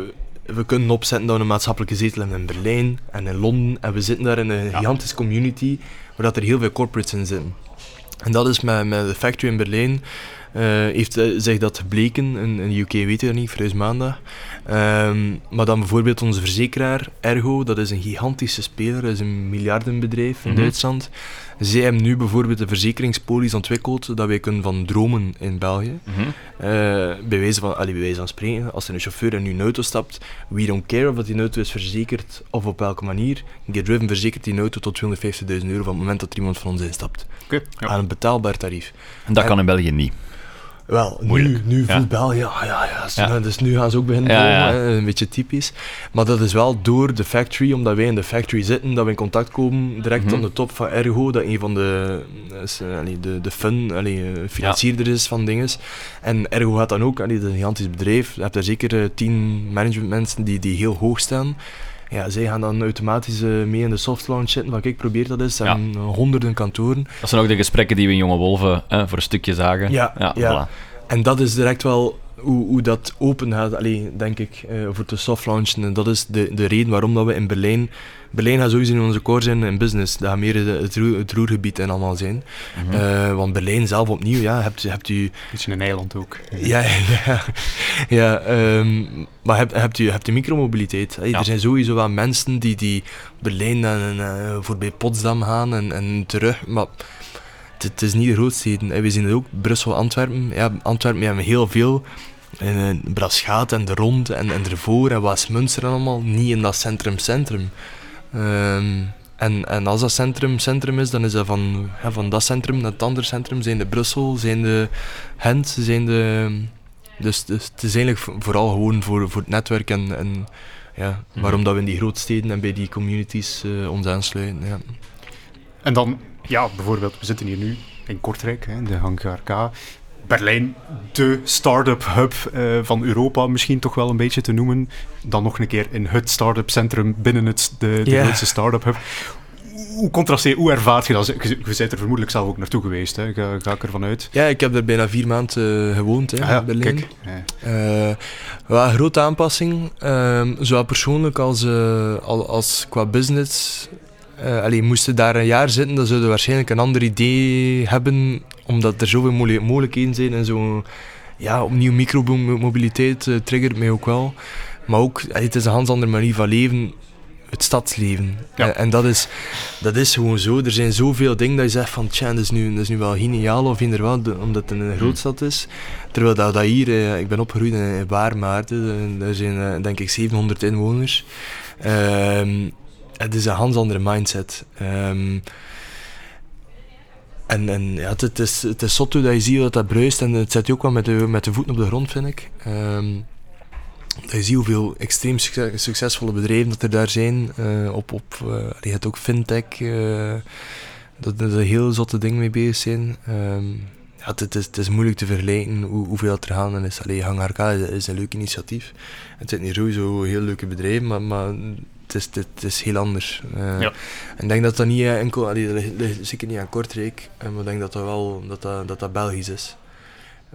B: we kunnen opzetten dat we een maatschappelijke zetel hebben in Berlijn en in Londen. En we zitten daar in een ja. gigantische community, waar dat er heel veel corporates in zitten. En dat is met, met de factory in Berlijn. Uh, heeft zich dat gebleken, in, in de UK weet je dat niet, vrees maandag. Um, maar dan bijvoorbeeld onze verzekeraar, Ergo, dat is een gigantische speler, dat is een miljardenbedrijf in mm -hmm. Duitsland. Zij hebben nu bijvoorbeeld een verzekeringspolis ontwikkeld dat wij kunnen van dromen in België. Mm -hmm. uh, bij, wijze van, allee, bij wijze van spreken, als er een chauffeur in uw auto stapt, we don't care of dat die auto is verzekerd of op welke manier. GetDriven verzekert die auto tot 250.000 euro van het moment dat er iemand van ons instapt.
A: Okay, ja.
B: Aan een betaalbaar tarief.
C: En dat en, kan in België niet.
B: Wel, nu, nu voelt ja. België, ja, ja, ja, dus, ja. dus nu gaan ze ook beginnen
C: Ja,
B: een beetje typisch. Maar dat is wel door de factory, omdat wij in de factory zitten, dat we in contact komen direct
C: Mhm.
B: aan de top van Ergo, dat een van de, is, eh, allee, de, de fun, allee, eh, financierder is van dingen. En Ergo gaat dan ook, allee, dat is een gigantisch bedrijf, je hebt daar zeker eh, tien managementmensen die, die heel hoog staan. Ja, zij gaan dan automatisch eh, mee in de soft launch zitten, wat ik probeer dat is.
C: Ja.
B: zijn eh, honderden kantoren.
C: Dat zijn ook de gesprekken die we in Jonge Wolven hè, voor een stukje zagen.
B: Ja,
C: ja,
B: ja.
C: voilà.
B: En dat is direct wel hoe, hoe dat open gaat, allee, denk ik, eh, voor de soft launchen. En dat is de, de reden waarom dat we in Berlijn... Berlijn gaat sowieso in onze core zijn in business. Dat gaat meer het, het, roer- het roergebied en allemaal zijn.
C: Mhm.
B: Eh, want Berlijn zelf opnieuw, ja, hebt, hebt u...
A: Beetje een eiland ook.
B: Ja, ja, ja ehm, maar hebt, hebt, u, hebt u micromobiliteit.
C: Ja.
B: Er zijn sowieso wel mensen die, die Berlijn en, eh, voorbij Potsdam gaan en, en terug, maar het, is niet de grootsteden. We zien het ook, Brussel, Antwerpen. Ja, Antwerpen hebben heel veel. En uh, Braschaat en de Rond en, en ervoor en Westmunster en allemaal, niet in dat centrum-centrum. Ehm, en, en als dat centrum centrum is, dan is dat van, ja, van dat centrum naar het andere centrum. Zijn de Brussel, zijn de Gent, zijn de... Dus, dus het is eigenlijk vo- vooral gewoon voor, voor het netwerk en, en ja,
C: Mhm.
B: waarom dat we in die grootsteden en bij die communities eh, ons aansluiten. Ja.
A: En dan, ja, bijvoorbeeld, we zitten hier nu in Kortrijk, hè, de Hangar K. Berlijn, de start-up hub eh, van Europa, misschien toch wel een beetje te noemen. Dan nog een keer in het start-up centrum binnen het, de, de grootste start-up hub. Hoe contrasteer, hoe ervaart je dat? Je, je bent er vermoedelijk zelf ook naartoe geweest, hè? Ga, ga ik ervan uit.
B: ja, ik heb er bijna vier maanden eh, gewoond hè,
A: Ah ja,
B: in Berlijn.
A: kijk. Ja.
B: Wel een grote aanpassing, ehm, zowel persoonlijk als, al- als qua business. Eh allee, moesten daar een jaar zitten, dan zouden we waarschijnlijk een ander idee hebben, omdat er zoveel mogelijk- mogelijkheden zijn en zo. Ja, opnieuw micromobiliteit eh, triggert mij ook wel. Maar ook, allee, het is een ganz andere manier van leven, het stadsleven.
A: Ja.
B: En, en dat, is, dat is gewoon zo. Er zijn zoveel dingen dat je zegt van, tja, dat is nu, dat is nu wel geniaal of inderdaad, de- omdat het een grootstad is. Terwijl dat, dat hier, eh, ik ben opgegroeid in, Waarmaarten, daar zijn eh, denk ik 700 inwoners. Ehm, het is een ganz andere mindset. Ehm, en, en ja, het, is, het is zot dat je ziet dat dat bruist en het zet je ook wel met de, met de voeten op de grond, vind ik. Ehm, dat je ziet hoeveel extreem succes- succesvolle bedrijven dat er daar zijn. eh, op, op, eh, je hebt ook fintech, eh, dat er heel zotte dingen mee bezig zijn. Ehm, ja, het, is, het is moeilijk te vergelijken hoe, hoeveel dat er gaande is. Allee, Hangar K is, een leuk initiatief. Het zijn hier sowieso heel leuke bedrijven, maar, maar het, is, het, is heel anders. Eh,
A: Ja.
B: En ik denk dat dat niet eh, enkel, allee, dat ligt- ligt zeker niet aan Kortrijk, eh, maar ik denk dat dat wel dat dat, dat, dat Belgisch is.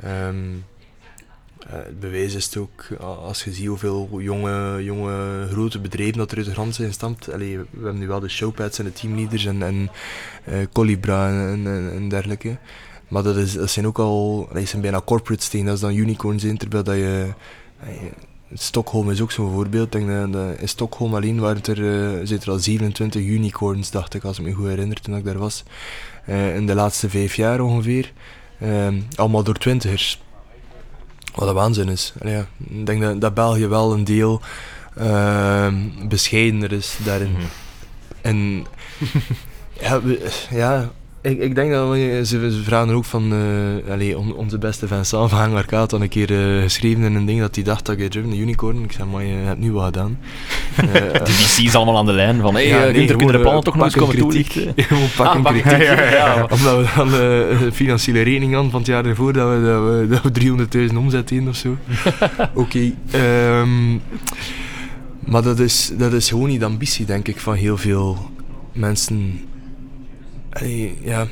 B: Ehm, eh, het bewijs is het ook, als je ziet hoeveel jonge, jonge grote bedrijven dat er uit de grond zijn gestampt. Allee, we hebben nu wel de showpads en de teamleaders en, en Colibra en, en, en dergelijke. Maar dat, is, dat zijn ook al, dat zijn bijna corporate steen, dat is dan unicorns in, terwijl dat je... Stockholm is ook zo'n voorbeeld. Denk dat, in Stockholm alleen waren het er, eh, zitten er al 27 unicorns, dacht ik, als ik me goed herinner toen ik daar was. Eh, in de laatste vijf jaar ongeveer. Ehm, allemaal door twintigers. Wat een waanzin is. Allee, ja, ik denk dat, dat België wel een deel ehm, bescheidener is daarin.
C: Mhm.
B: En ja, we- ja ik, ik denk dat we, ze, ze vragen ook van eh, allee, on- onze beste Vincent van Hangar K had dan een keer eh, geschreven in een ding dat hij dacht dat ik driven een unicorn. Ik zei, maar je hebt nu wat gedaan. Eh,
C: De VC's allemaal aan de lijn van, hé,
B: Ja,
C: hey,
B: nee,
C: Gunther, kunnen de plannen
B: eh,
C: toch nog eens komen toelichten?
B: Gewoon pak
C: Ah,
B: een
C: pak
B: kritiek.
C: een kritiek, ja.
B: Omdat we dan eh, een financiële rekening hadden van het jaar ervoor dat we, dat we, dat we 300.000 omzet hadden of zo. Oké. ehm, maar dat is, dat is gewoon niet de ambitie, denk ik, van heel veel mensen. Allee, ja,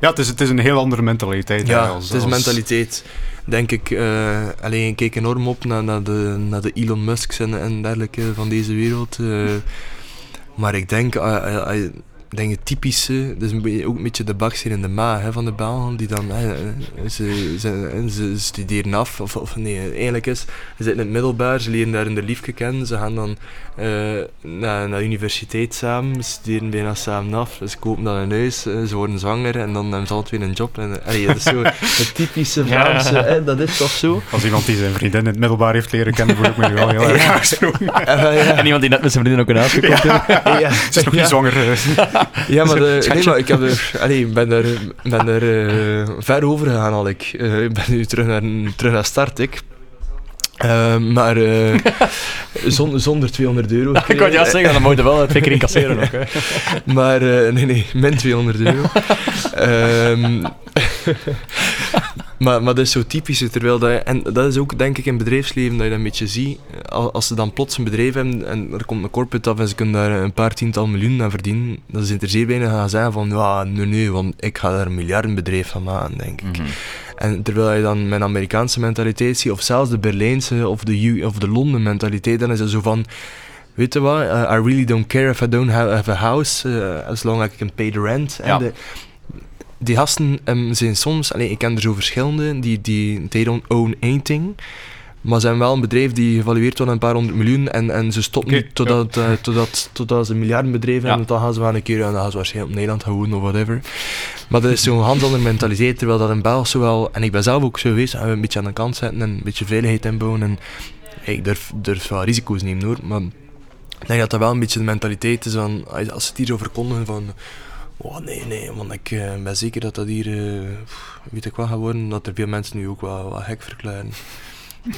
A: Ja, het is, het is een heel andere mentaliteit.
B: ja
A: als-
B: het is
A: als-
B: mentaliteit. Denk ik, eh, alleen ik kijk enorm op naar, naar, de, naar de Elon Musks en, en dergelijke van deze wereld. eh. maar ik denk, ah, denk het typische, dat is een beetje, ook een beetje de bakster in de maag hè, van de Belgen, die dan, hè, ze, ze, ze studeren af, of, of nee, eigenlijk is, ze zitten in het middelbaar, ze leren daar in de liefke kennen, ze gaan dan uh, naar, naar de universiteit samen, ze studeren bijna samen af, ze kopen dan een huis, ze worden zwanger en dan hebben ze altijd weer een job. En, allee, dat is zo het typische Vlaamse, ja. hè, dat is toch zo?
A: Als iemand die zijn vriendin in het middelbaar heeft leren kennen, voel ik me wel heel erg
C: ja. En iemand die net met zijn vriendin ook een huis gekocht heeft.
A: Ja. Ze is nog niet zwanger.
B: Ja, maar, de, nee, maar ik heb er, allee, ben er, ben er uh, ver over gegaan al. Ik uh, ben nu terug naar, terug naar start. Ik. Uh, maar uh, zonder, zonder 200 euro.
C: ik kan ja zeggen, dan moet je wel twee keer incasseren ook. Hè.
B: maar uh, nee, nee, min 200 euro. um, maar, maar dat is zo typisch. Terwijl dat, en dat is ook denk ik in het bedrijfsleven dat je dat een beetje ziet. Als ze dan plots een bedrijf hebben en er komt een corporate af en ze kunnen daar een paar tiental miljoen aan verdienen, dan zijn er zeer weinig gaan zeggen van ja, nee, nee, want ik ga daar een miljardenbedrijf van maken, denk ik. Mm -hmm. En terwijl je dan mijn Amerikaanse mentaliteit ziet, of zelfs de Berlijnse of de, U of de Londen mentaliteit, dan is het zo van weet je wat, uh, I really don't care if I don't have, have a house, uh, as long as I can pay the rent. Ja. En de, die gasten um, zijn soms, allee, ik ken er zo verschillende, die, die they don't own anything. Maar ze hebben wel een bedrijf die gevalueerd wordt aan een paar honderd miljoen en, en ze stoppen okay, niet totdat, ja. uh, totdat, totdat ze een miljardenbedrijf hebben. Ja. Dan gaan ze wel een keer, en dan gaan ze waarschijnlijk op Nederland gaan wonen of whatever. Maar dat is zo'n andere mentaliteit, terwijl dat in België wel, en ik ben zelf ook zo geweest, we een beetje aan de kant zetten en een beetje veiligheid inbouwen. En hey, ik durf, durf wel risico's nemen hoor, maar ik denk dat dat wel een beetje de mentaliteit is van, als ze het hier zo verkondigen van Oh, nee, nee, want ik uh, ben zeker dat dat hier, uh, weet ik wat gaat worden, dat er veel mensen nu ook wel, wel gek verklaren.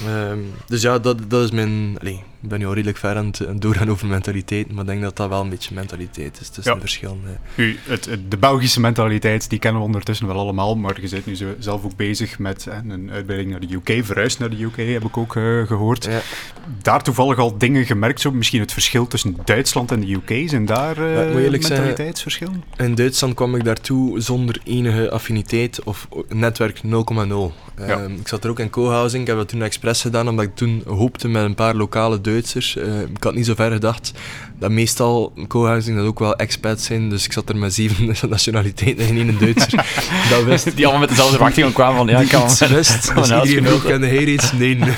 B: um, dus ja, dat, dat is mijn. Allee, ik ben nu al redelijk ver aan het, aan het doorgaan over mentaliteit, maar ik denk dat dat wel een beetje mentaliteit is tussen
A: ja.
B: de verschillen.
A: U, het, het, de Belgische mentaliteit, die kennen we ondertussen wel allemaal, maar je bent nu zo, zelf ook bezig met hè, een uitbreiding naar de UK, verhuisd naar de UK, heb ik ook uh, gehoord. Ja. Daar toevallig al dingen gemerkt, zo misschien het verschil tussen Duitsland en de UK, zijn daar uh, mentaliteitsverschillen?
B: In Duitsland kwam ik daartoe zonder enige affiniteit of netwerk 0,0. Ja. Um, ik zat er ook in co-housing, ik heb dat toen expres gedaan, omdat ik toen hoopte met een paar lokale Duitsers. Uh, ik had niet zo ver gedacht dat meestal co-housing dat ook wel expats zijn, dus ik zat er met zeven nationaliteiten en één Duitser. dat wist.
C: Die allemaal met dezelfde verwachtingen kwamen van, ja, ik kan
B: iets wist. Dus iedereen ook kende hij iets? Nee, nee.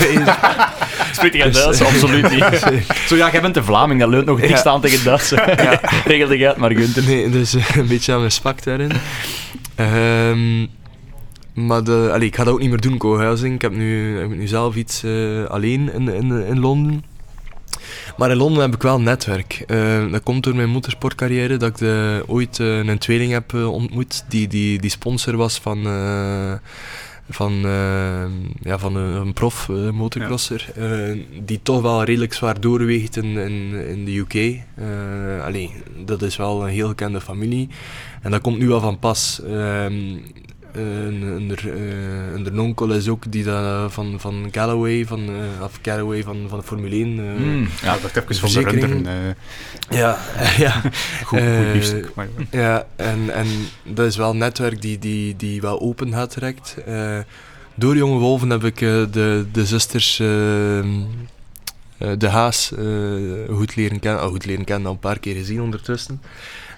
C: Spreekt hij Duits? Absoluut niet. Zo, ja, jij bent een Vlaming, dat leunt nog dik staan tegen Duits. ja. Regel ik uit, maar Gunther.
B: Nee, dus uh, een beetje aan respect daarin. Um, maar de, allee, ik ga dat ook niet meer doen, co-housing. Ik heb nu, ik heb nu zelf iets uh, alleen in, in, in Londen. Maar in Londen heb ik wel een netwerk. Uh, dat komt door mijn motorsportcarrière, dat ik de, ooit uh, een tweeling heb uh, ontmoet die, die, die sponsor was van, van, ja, van een, een prof motocrosser. Ja. die toch wel redelijk zwaar doorweegt in, in, in de UK. allee, dat is wel een heel gekende familie. En dat komt nu wel van pas. Ehm, een, een, een onkel is ook die dat van, van Galloway, van, uh, of Galloway van, van de Formule 1. Uh,
A: mm, ja, dat heb ik van de runderen.
B: Uh, ja, ja.
A: goed, goed biefstuk. Maar,
B: ja, en, en dat is wel een netwerk die, die, die wel open gaat direct. door Jonge Wolven heb ik de, de zusters De Haas goed leren kennen. Oh, goed leren kennen, al een paar keer gezien ondertussen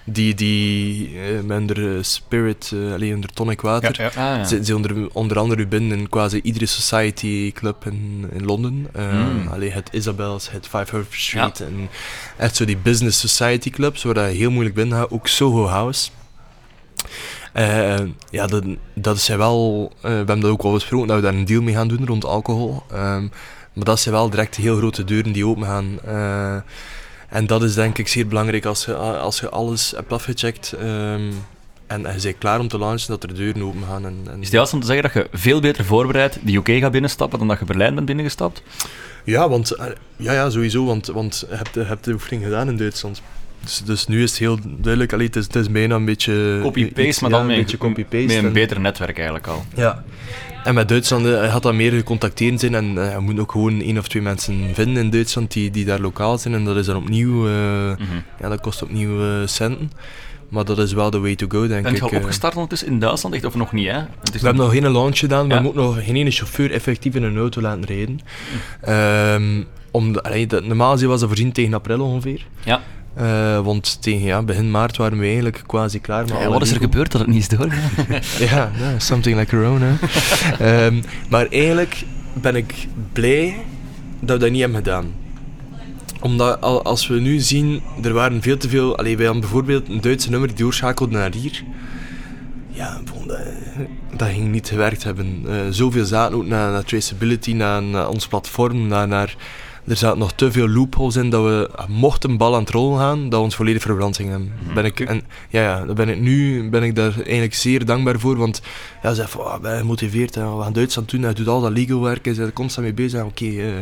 B: die, die uh, met onder Spirit, uh, alleen onder Tonic Water,
A: ja, ja.
B: Ah, ja. zitten onder, onder andere binnen in quasi iedere society club in, in Londen. Mm. Allee, het Isabels, het Five Herb Street en echt zo die business society clubs waar je heel moeilijk binnen gaat. Ook Soho House. Uh, ja, dat, dat is wel, we hebben dat ook al besproken, dat we daar een deal mee gaan doen rond alcohol. Um, maar dat zijn wel direct heel grote deuren die open gaan. En dat is denk ik zeer belangrijk als je, als je alles hebt afgecheckt um, en, en je bent klaar om te launchen, dat er deuren open gaan. En, en...
C: Is het juist om te zeggen dat je veel beter voorbereid de UK gaat binnenstappen dan dat je Berlijn bent binnengestapt?
B: Ja, want, ja, ja sowieso, want, want je hebt, je hebt de oefening gedaan in Duitsland. Dus, dus nu is het heel duidelijk, allee, het, is, het is bijna een beetje...
C: Copy-paste, maar dan ja, een beetje copy-paste. Met een beter netwerk eigenlijk al.
B: Ja. En met Duitsland uh, had dat meer gecontacteerd zijn en uh, je moet ook gewoon één of twee mensen vinden in Duitsland die, die daar lokaal zijn en dat is dan opnieuw, uh, mm -hmm. ja, dat kost opnieuw centen. Maar dat is wel de way to go, denk
C: ben
B: ik.
C: Ben je al opgestart ondertussen in Duitsland, echt, of nog niet? Hè?
B: Het is we hebben nog geen launch gedaan, ja. we moeten nog geen ene chauffeur effectief in een auto laten rijden. Mm. Um, om de, allee, de, normaal was dat voorzien tegen april ongeveer.
C: Ja.
B: Eh, want tegen ja, begin maart waren we eigenlijk quasi klaar.
C: Ja, wat is er gebeurd dat het niet is doorgegaan?
B: Ja, something like corona. Ehm, maar eigenlijk ben ik blij dat we dat niet hebben gedaan. Omdat al- als we nu zien, er waren veel te veel... Allee, wij hadden bijvoorbeeld een Duitse nummer die doorschakelde naar hier. Ja, bon, dat, dat ging niet gewerkt hebben. Eh, zoveel zaten ook naar, naar traceability, naar, naar ons platform, naar... naar er zaten nog te veel loopholes in dat we, mochten een bal aan het rollen gaan, dat we ons volledig verbrand gingen hebben. Ben ik, en, ja, ja, daar ben ik nu ben ik daar eigenlijk zeer dankbaar voor, want ja, ze van, ah, ben je gemotiveerd, hè, we gaan Duitsland doen, hij doet al dat legal werk, hij is er constant mee bezig. Oké, eh,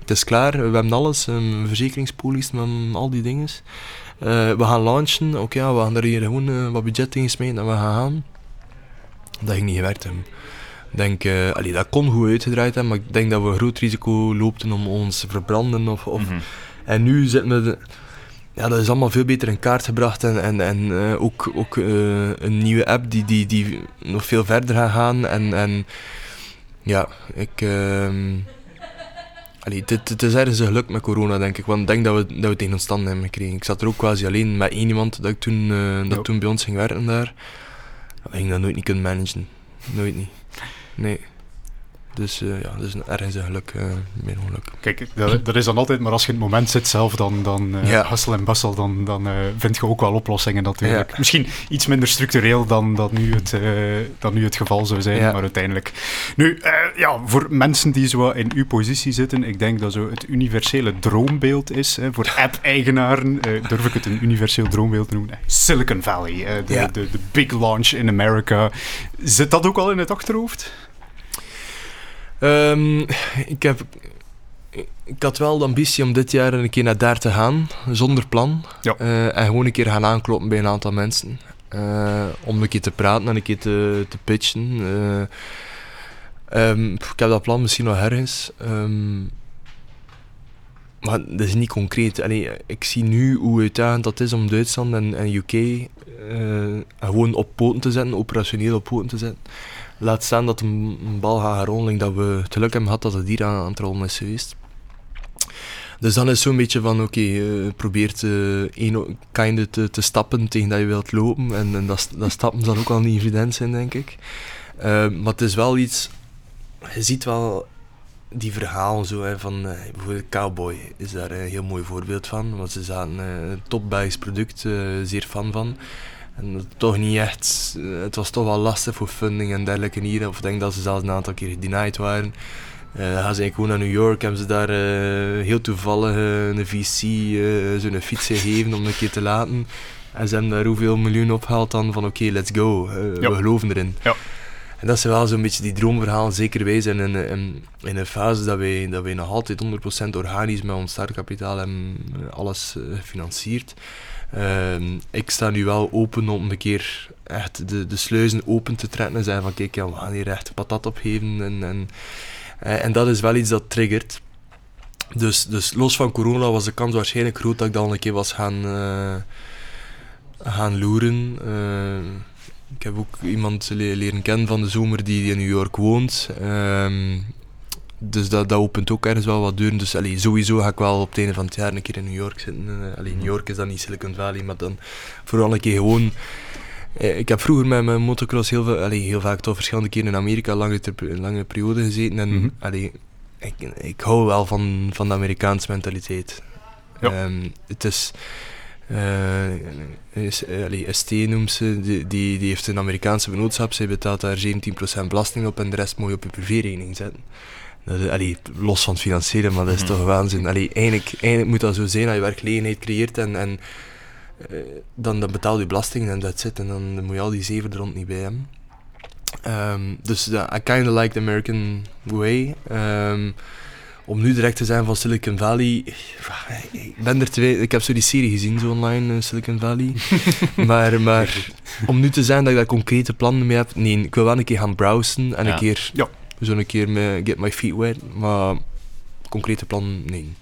B: het is klaar, we hebben alles, een verzekeringspolis, we hebben al die dingen. Eh, we gaan launchen, oké, ja, we gaan er hier gewoon eh, wat budget in smeten en we gaan gaan. Dat ging niet gewerkt hebben. Ik denk, eh, allee, dat kon goed uitgedraaid hebben, maar ik denk dat we een groot risico loopten om ons te verbranden. Of, of,
C: Mhm.
B: En nu zitten we... de- ja, dat is allemaal veel beter in kaart gebracht. En, en, en eh, ook, ook eh, een nieuwe app die, die, die nog veel verder gaat gaan. En, en ja, ik... ehm allee, dit, het is ergens een geluk met corona, denk ik. Want ik denk dat we, dat we ons stand hebben gekregen. Ik zat er ook quasi alleen met één iemand dat, ik toen, dat
A: Ja.
B: toen bij ons ging werken daar. Ik ging dat nooit niet kunnen managen. Nooit niet. Nee. Dus eh, ja, dat is een- ergens een geluk, eh meer ongeluk.
A: Kijk, dat, dat is dan altijd, maar als je in het moment zit zelf, dan, dan eh
B: Ja.
A: hustle en bustle, dan, dan vind je ook wel oplossingen natuurlijk.
B: Ja.
A: Misschien iets minder structureel dan, dan, nu, het, dan nu het geval zou zijn,
B: Ja.
A: maar uiteindelijk. Nu, ja, voor mensen die zo in uw positie zitten, ik denk dat zo het universele droombeeld is, hè, voor app-eigenaren, durf ik het een universeel droombeeld te noemen, Silicon Valley, de, de, de big launch in America. Zit dat ook al in het achterhoofd?
B: Ehm, ik, heb, ik had wel de ambitie om dit jaar een keer naar daar te gaan, zonder plan.
A: Ja.
B: Eh, en gewoon een keer gaan aankloppen bij een aantal mensen. Eh, om een keer te praten en een keer te, te pitchen. Eh, ehm, ik heb dat plan misschien nog ergens. Ehm, maar dat is niet concreet. Allee, ik zie nu hoe uitdagend dat is om Duitsland en, en UK gewoon op poten te zetten, operationeel op poten te zetten. Laat staan dat een, bal gaat rollen, dat we het geluk hebben gehad dat het hier aan, aan het rollen is geweest. Dus dan is zo'n beetje van, oké, eh, probeer te, een, kinder te, te stappen tegen dat je wilt lopen. En, en dat, dat stappen zal ook al niet evident zijn, denk ik. Eh, maar het is wel iets, je ziet wel die verhalen zo, hè, van eh, bijvoorbeeld Cowboy is daar een heel mooi voorbeeld van. Want ze zaten een top Belgisch product, zeer fan van. En toch niet echt, eh, het was toch wel lastig voor funding en dergelijke hier. Of ik denk dat ze zelfs een aantal keer gedenied waren. Dan gaan ze eigenlijk gewoon naar New York, hebben ze daar eh, heel toevallig een VC zo'n fiets gegeven om een keer te laten. En ze hebben daar hoeveel miljoen opgehaald dan van oké, let's go, we geloven erin.
A: Ja.
B: En dat zijn wel zo'n beetje die droomverhalen, zeker wij zijn in, in, in een fase dat wij, dat wij nog altijd 100% organisch met ons startkapitaal hebben alles gefinancierd. Ehm, ik sta nu wel open om een keer echt de, de sluizen open te trekken en zeggen van kijk, ja, we gaan hier echt patat opgeven. En, en, eh, en dat is wel iets dat triggert. Dus, dus los van corona was de kans waarschijnlijk groot dat ik dan een keer was gaan, eh, gaan loeren. Eh, ik heb ook iemand le- leren kennen van de zomer die, in New York woont. Ehm, dus dat, dat opent ook ergens wel wat deuren. Dus allee, sowieso ga ik wel op het einde van het jaar een keer in New York zitten. Uh, allee, New York is dan niet Silicon Valley, maar dan vooral een keer gewoon... eh, Ik heb vroeger met mijn motocross heel, veel, allee, heel vaak toch verschillende keren in Amerika lange, lange periode gezeten. En allee, ik, ik hou wel van, van de Amerikaanse mentaliteit.
A: Ja.
B: Ehm, het is... eh is, eh, ST noemt ze, die, die, die heeft een Amerikaanse vennootschap, zij betaalt daar 17% belasting op en de rest moet je op je privérekening zetten. Dat is, allee, los van het financieren, maar dat is
C: Mhm.
B: toch waanzin. Allee, eigenlijk, eigenlijk moet dat zo zijn dat je werkgelegenheid creëert en, en eh, dan, dan betaal je belasting en dat zit en dan, dan moet je al die zeven er rond niet bij hebben. Ehm, dus ja, I kind of like the American way. Ehm, om nu direct te zijn van Silicon Valley, ik ben er twee, ik heb zo die serie gezien zo online, eh, Silicon Valley. maar, maar om nu te zijn dat ik daar concrete plannen mee heb, nee, ik wil wel een keer gaan browsen en
C: Ja.
B: een keer,
A: Ja.
B: Zo een keer me, get my feet wet, maar concrete plannen, nee.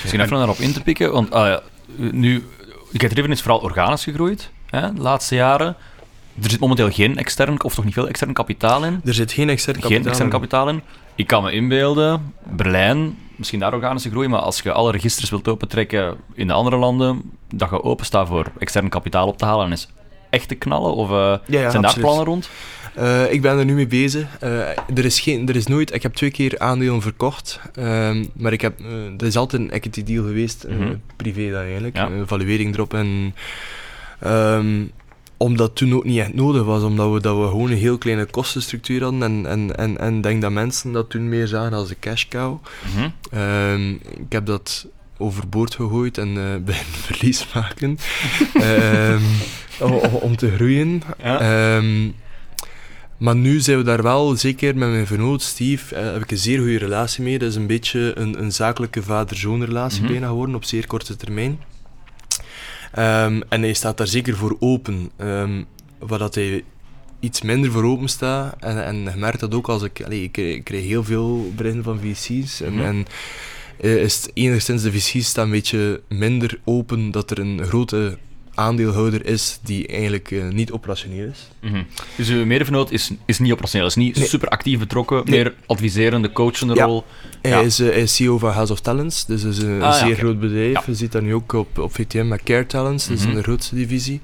C: Misschien even daarop in te pikken, want ah, ja, nu, Get Driven is vooral organisch gegroeid, hè, de laatste jaren. Er zit momenteel geen extern, of toch niet veel extern kapitaal in.
B: Er zit geen extern kapitaal
C: Geen extern
B: in.
C: kapitaal in. Ik kan me inbeelden, Berlijn, misschien daar organische groei, maar als je alle registers wilt opentrekken in de andere landen, dat je openstaat voor extern kapitaal op te halen, en is echt te knallen? Of uh, zijn
B: absoluut.
C: daar plannen rond?
B: Uh, ik ben er nu mee bezig. Uh, er, is geen, er is nooit... Ik heb twee keer aandelen verkocht. Uh, maar ik heb... er is altijd een equity deal geweest. Mm -hmm. privé dan eigenlijk. Ja. valuering erop. En... Um, omdat toen ook niet echt nodig was. Omdat we, dat we gewoon een heel kleine kostenstructuur hadden. En, en, en, en denk dat mensen dat toen meer zagen als een cash cow. Mm -hmm. ik heb dat overboord gegooid en uh, bij verlies maken. um, om, om, te groeien. Ja. Um, maar nu zijn we daar wel, zeker met mijn vernoot Steve, eh, heb ik een zeer goede relatie mee. Dat is een beetje een, een zakelijke vader-zoon relatie mm -hmm. bijna geworden op zeer korte termijn. Um, en hij staat daar zeker voor open. Um, waar dat hij iets minder voor open staat. En, en je merkt dat ook als ik... Allee, ik, ik krijg heel veel berichten van VC's. En, mm -hmm. en uh, is het enigszins de VC's staan een beetje minder open dat er een grote aandeelhouder is die eigenlijk uh, niet operationeel is.
C: Mm -hmm. Dus uw medevernoot is, is niet operationeel, is niet nee. super actief betrokken, nee. meer adviserende, coachende
B: ja.
C: rol.
B: Hij, ja. is, uh, hij, is, CEO van House of Talents, dus is een ah, zeer ja, okay. groot bedrijf. Je ziet dat nu ook op, op VTM met Care Talents, dat mm -hmm. is een grootste divisie.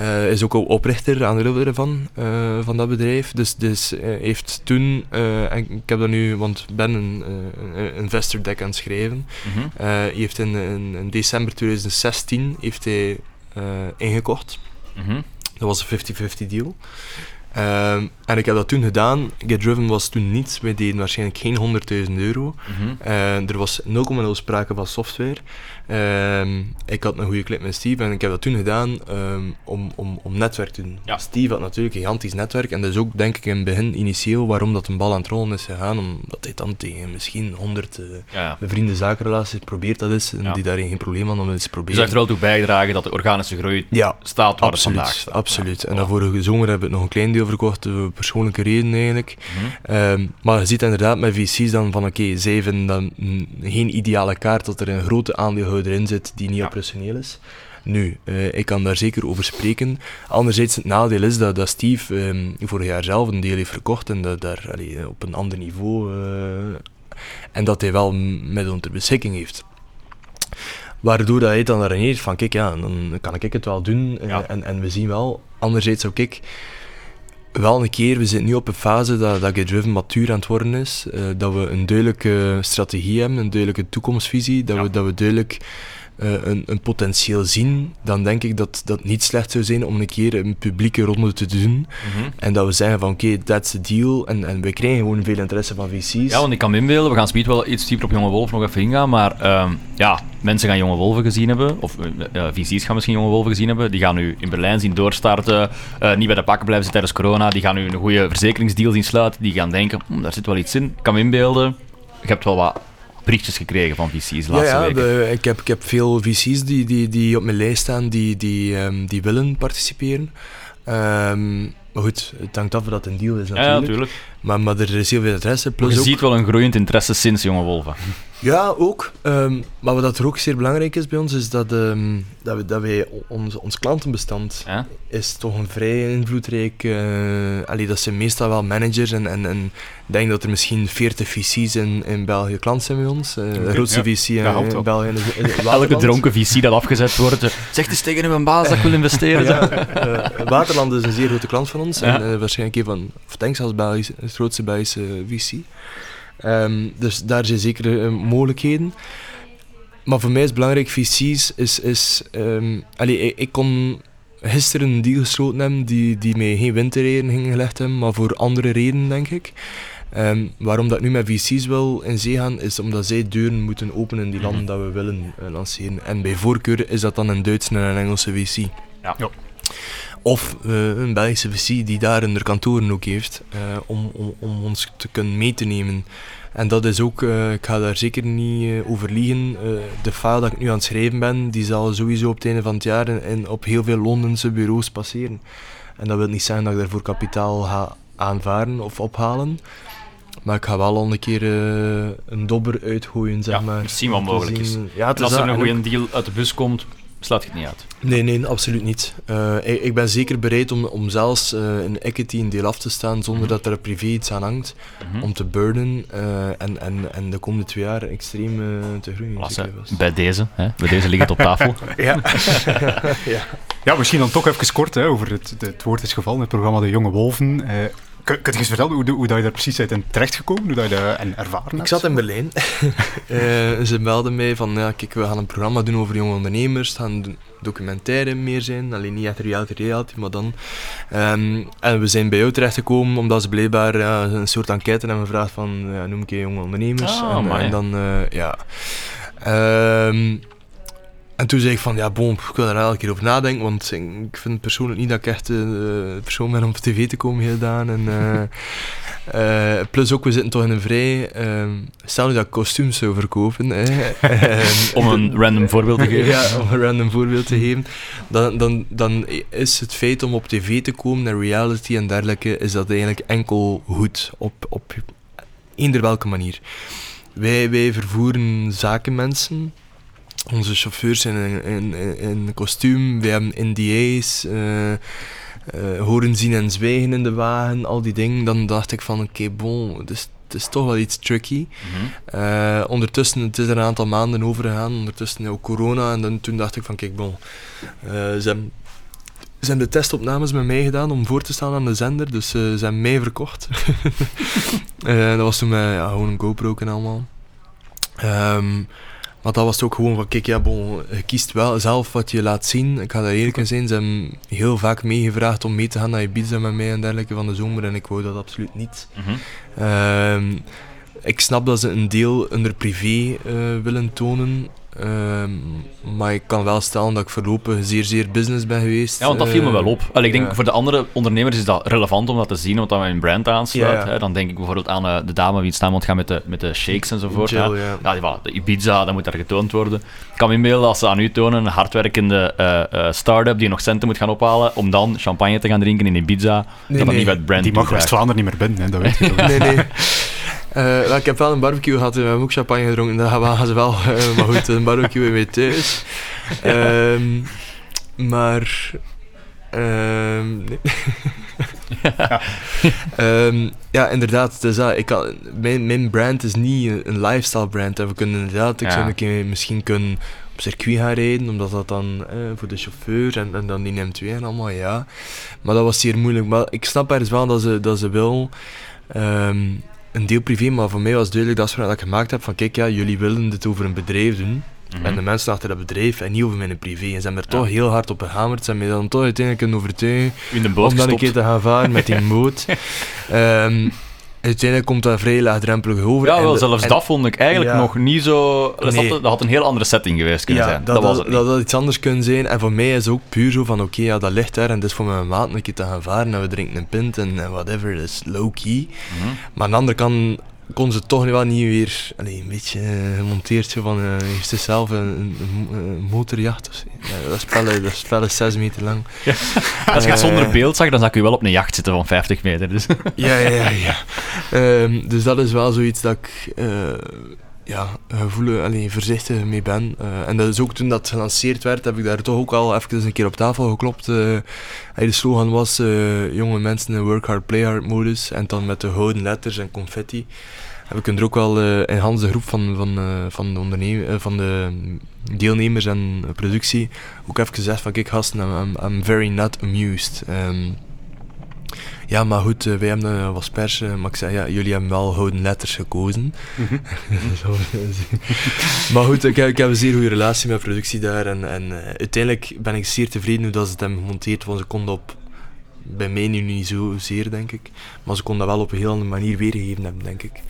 B: Uh, is ook al oprichter, aandeelhouder van, van dat bedrijf. Dus, dus heeft toen, en ik heb dat nu, want ik ben een, een investor deck aan het schrijven. Mm -hmm. hij heeft in, in, in december 2016 heeft hij ingekocht. Mm -hmm. Dat was een 50-50 deal. Um, en ik heb dat toen gedaan. Get Driven was toen niets. Wij deden waarschijnlijk geen 100.000 euro. Mm -hmm. uh, er was 0,0 sprake van software. Um, ik had een goede clip met Steve en ik heb dat toen gedaan um, om, om, om netwerk te doen. Ja. Steve had natuurlijk een gigantisch netwerk en dat is ook denk ik in het begin initieel waarom dat een bal aan het rollen is gegaan. Omdat hij dan tegen misschien 100 uh, ja. bevriende zakenrelaties probeert dat is en ja. die daarin geen probleem hadden om eens te proberen.
C: Dus dat heeft er wel toe bijgedragen dat de organische groei
B: ja,
C: staat waar
B: absoluut,
C: het vandaag staat.
B: Absoluut. En dan vorige zomer hebben we nog een klein deel verkocht, uh, persoonlijke reden eigenlijk. -hmm. um, maar je ziet inderdaad met VC's dan van oké, okay, zij vinden dan geen ideale kaart dat er een grote aandeelhouder in zit die niet ja. operationeel is. Nu, uh, ik kan daar zeker over spreken. Anderzijds, het nadeel is dat, dat Steve um, vorig jaar zelf een deel heeft verkocht en dat daar allee, op een ander niveau. Uh, en dat hij wel middelen ter beschikking heeft. Waardoor dat hij dan reageert van, kijk, ja, dan kan ik het wel doen. Ja. En, en we zien wel, anderzijds zou ik wel een keer, we zitten nu op een fase dat, dat Get Driven matuur aan het worden is. Uh, dat we een duidelijke strategie hebben, een duidelijke toekomstvisie. Dat, ja. we, dat we duidelijk een, een, potentieel zien, dan denk ik dat dat niet slecht zou zijn om een keer een publieke ronde te doen. -hmm. En dat we zeggen van oké, okay, that's the deal. En, en we krijgen gewoon veel interesse van VC's.
C: Ja, want ik kan me inbeelden, we gaan speed wel iets dieper op Jonge Wolf nog even ingaan, maar uh, ja, mensen gaan Jonge Wolven gezien hebben, of uh, VC's gaan misschien Jonge Wolven gezien hebben, die gaan nu in Berlijn zien doorstarten, uh, niet bij de pakken blijven zitten tijdens corona, die gaan nu een goede verzekeringsdeal zien sluiten, die gaan denken, hm, daar zit wel iets in. Ik kan me inbeelden, je hebt wel wat berichtjes gekregen van VC's de laatste
B: ja, ja. De, ik, heb, ik heb veel VC's die, die, die op mijn lijst staan die, die, um, die willen participeren. Um, maar goed, het hangt af of dat een deal is natuurlijk.
C: Ja, natuurlijk.
B: Maar, maar er is heel veel interesse. Plus
C: je
B: ook...
C: ziet wel een groeiend interesse sinds Jonge Wolven.
B: Ja, ook. Um, maar wat er ook zeer belangrijk is bij ons, is dat, um, dat, we, dat wij ons, ons klantenbestand
C: ja?
B: is toch een vrij invloedrijk... Uh, allee, dat zijn meestal wel managers en, en, en ik denk dat er misschien 40 VC's in, in België klant zijn bij ons. Uh, de grootste ja. VC in,
C: ja,
B: in België
C: Elke dronken VC dat afgezet wordt, zegt eens tegen mijn baas dat ik wil investeren.
B: ja, uh, Waterland is een zeer grote klant van ons en uh, waarschijnlijk een van, of denk zelfs Belgisch, het grootste Belgische VC. Um, dus daar zijn zeker uh, mogelijkheden. Maar voor mij is belangrijk, VC's is... is um, allee, ik, ik, kon gisteren een deal gesloten hebben die, die mij geen winterreden ging gelegd hebben, maar voor andere redenen, denk ik. Um, waarom dat ik nu met VC's wil in zee gaan, is omdat zij deuren moeten openen in die landen dat we willen uh, lanceren. En bij voorkeur is dat dan een Duitse en een Engelse VC.
C: Ja. ja.
B: Of uh, een Belgische VC die daar hun kantoren ook heeft, uh, om, om, om ons te kunnen mee te nemen. En dat is ook, uh, ik ga daar zeker niet over liegen. De file dat ik nu aan het schrijven ben, die zal sowieso op het einde van het jaar in, op heel veel Londense bureaus passeren. En dat wil niet zeggen dat ik daarvoor kapitaal ga aanvaren of ophalen. Maar ik ga wel al een keer een dobber uitgooien, zeg
C: ja,
B: maar.
C: Zien wat mogelijk is.
B: Ja,
C: en als er een goede deal uit de bus komt, Slaat je het niet uit?
B: Nee, nee, absoluut niet. Uh, ik, ik, ben zeker bereid om, om zelfs uh, een equity een deel af te staan zonder mm -hmm. dat er privé iets aan hangt. Mm -hmm. Om te burnen uh, en, en, en de komende twee jaar extreem te groeien.
C: Lasse, bij deze, hè? bij deze ligt het op tafel.
A: ja. ja. ja, misschien dan toch even kort hè, over het, het woord is gevallen, het programma De Jonge Wolven. Kun, kun je eens vertellen hoe, hoe dat je daar precies bent in terechtgekomen? Hoe dat je dat en ervaren hebt?
B: Ik zat in Berlijn. uh, ze melden mij van, ja, kijk, we gaan een programma doen over jonge ondernemers. Het gaan documentaire meer zijn. Alleen niet echt reality reality, maar dan. Um, en we zijn bij jou terechtgekomen omdat ze blijkbaar ja, een soort enquête hebben gevraagd van, ja, noem ik je jonge ondernemers.
C: Oh,
B: en, en, dan, uh, ja... Um, en toen zei ik van, ja, bon, ik wil er elke keer over nadenken, want ik vind persoonlijk niet dat ik echt de uh, persoon ben om op tv te komen gedaan. En, uh, uh, plus ook, we zitten toch in een vrij... stel nu dat ik kostuums zou verkopen.
C: om een random voorbeeld te geven.
B: ja, om een random voorbeeld te geven. Dan, dan, dan is het feit om op tv te komen, naar reality en dergelijke, is dat eigenlijk enkel goed, op, op eender welke manier. Wij, wij vervoeren zakenmensen onze chauffeurs zijn in, in, in kostuum, we hebben NDA's, uh, uh, horen zien en zwijgen in de wagen, al die dingen. Dan dacht ik van, oké, okay, bon, dus, het is toch wel iets tricky. Mm -hmm. uh, ondertussen, het is er een aantal maanden over gegaan, ondertussen ook corona. En dan, toen dacht ik van, kijk, bon, ze hebben ze hebben de testopnames met mij gedaan om voor te staan aan de zender, dus uh, ze hebben mij verkocht. uh, dat was toen met ja, gewoon een GoPro en allemaal. Um, maar dat was ook gewoon van, kijk, ja, bon, je kiest wel zelf wat je laat zien. Ik ga daar eerlijk in zijn. Ze hebben heel vaak meegevraagd om mee te gaan naar Ibiza met mij en dergelijke van de zomer. En ik wou dat absoluut niet. Mm -hmm. uh, ik snap dat ze een deel onder privé uh, willen tonen. Uh, maar ik kan wel stellen dat ik voorlopig zeer, zeer business ben geweest.
C: Ja, want dat viel me wel op. Allee, ik denk ja. voor de andere ondernemers is dat relevant om dat te zien, want dat een brand aansluit. Ja, ja. Hè. Dan denk ik bijvoorbeeld aan uh, de dame wie staan moet gaan met de, met de shakes enzovoort.
B: Jill,
C: ja. Ja, voilà, de Ibiza, dat moet daar getoond worden. Ik kan me inbeelden als ze aan u tonen, een hardwerkende uh, uh, start-up die nog centen moet gaan ophalen, om dan champagne te gaan drinken in Ibiza, nee, dat
A: nee.
C: dat niet met brand
A: Die mag West-Vlaanderen niet meer binnen, hè, dat weet je
B: Nee, nee. Uh, ik heb wel een barbecue gehad en we hebben ook champagne gedronken. Dat gaan ze wel. Uh, maar goed, een barbecue mee thuis. Um, maar. Um, nee. ja. um, ja, inderdaad. Dus, uh, ik kan, mijn, mijn brand is niet een, een lifestyle brand. En we kunnen inderdaad, ik ja. zou een keer misschien kunnen op circuit gaan rijden, omdat dat dan eh, voor de chauffeur en, en dan die M2 en allemaal, ja. Maar dat was zeer moeilijk. Maar ik snap ergens wel dat ze, dat ze wil. Um, een deel privé, maar voor mij was duidelijk dat dat ik gemaakt heb van kijk, ja, jullie willen dit over een bedrijf doen. Mm-hmm. En de mensen achter dat bedrijf en niet over mijn privé. En ze hebben er ja. toch heel hard op gehamerd. Ze hebben mij dan toch uiteindelijk kunnen overtuigen
C: In de boot
B: om dan een keer te gaan varen met die boot. um, uiteindelijk komt dat vrij laagdrempelig over.
C: Ja, wel, zelfs
B: en,
C: dat vond ik eigenlijk ja. nog niet zo... Dat, nee. dat had een heel andere setting geweest kunnen
B: ja,
C: zijn.
B: Dat,
C: dat, was
B: dat,
C: het
B: dat had iets anders kunnen zijn. En voor mij is het ook puur zo van, oké, okay, ja, dat ligt daar en dat is voor mijn maat een keer te gaan varen en we drinken een pint en, en whatever. Dat is low-key. Mm-hmm. Maar aan de andere kant kon ze toch wel niet weer allee, een beetje gemonteerd zo van uh, heeft ze zelf een, een, een motorjacht of zo. Ja, dat, spel, dat spel is 6 meter lang.
C: Ja. Als je het zonder beeld zag, dan zag je wel op een jacht zitten van 50 meter. Dus.
B: ja, ja, ja. ja. Um, dus dat is wel zoiets dat ik uh, ja, gevoel, allee, voorzichtig mee ben. Uh, en dat is ook toen dat gelanceerd werd, heb ik daar toch ook al even een keer op tafel geklopt. Uh, de slogan was jonge mensen in work hard, play hard modus. En dan met de gouden letters en confetti. Heb ik er ook wel in Hans de groep van, van, van, de ondernemer, van de deelnemers en productie ook even gezegd van kijk gasten, I'm, I'm very not amused. Um, ja, maar goed, wij hebben uh, was pers, uh, maar ik zei, ja, jullie hebben wel gouden letters gekozen. Mm -hmm. maar goed, ik, ik, heb een zeer goede relatie met productie daar en, en uh, uiteindelijk ben ik zeer tevreden hoe dat ze het hebben gemonteerd, want ze konden op, bij mij nu niet zozeer, denk ik, maar ze konden dat wel op een heel andere manier weergegeven hebben, denk ik.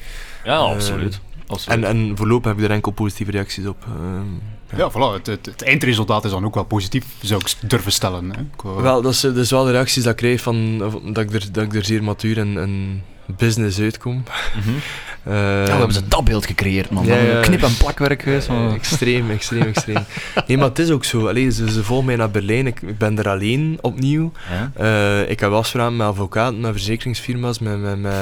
C: Ja, absoluut.
B: En, en voorlopig heb ik er enkel positieve reacties op.
A: Ja, ja voilà. Het, het, het, eindresultaat is dan ook wel positief, zou ik durven stellen. Hè.
B: Wel, dat is, dat is wel de reacties dat ik krijg van dat ik er, dat ik er zeer matuur en, en business uitkom. Mm -hmm.
C: ja, we hebben ze dat beeld gecreëerd, man.
B: Ja, ja.
C: Knip- en plakwerk geweest.
B: Eh,
C: man.
B: extreem, extreem, extreem. Nee, maar het is ook zo. Allee, ze, ze volgen mij naar Berlijn. Ik, ik ben er alleen opnieuw.
C: Ja.
B: Eh, ik heb afspraken met advocaten, met verzekeringsfirma's, met, met, met,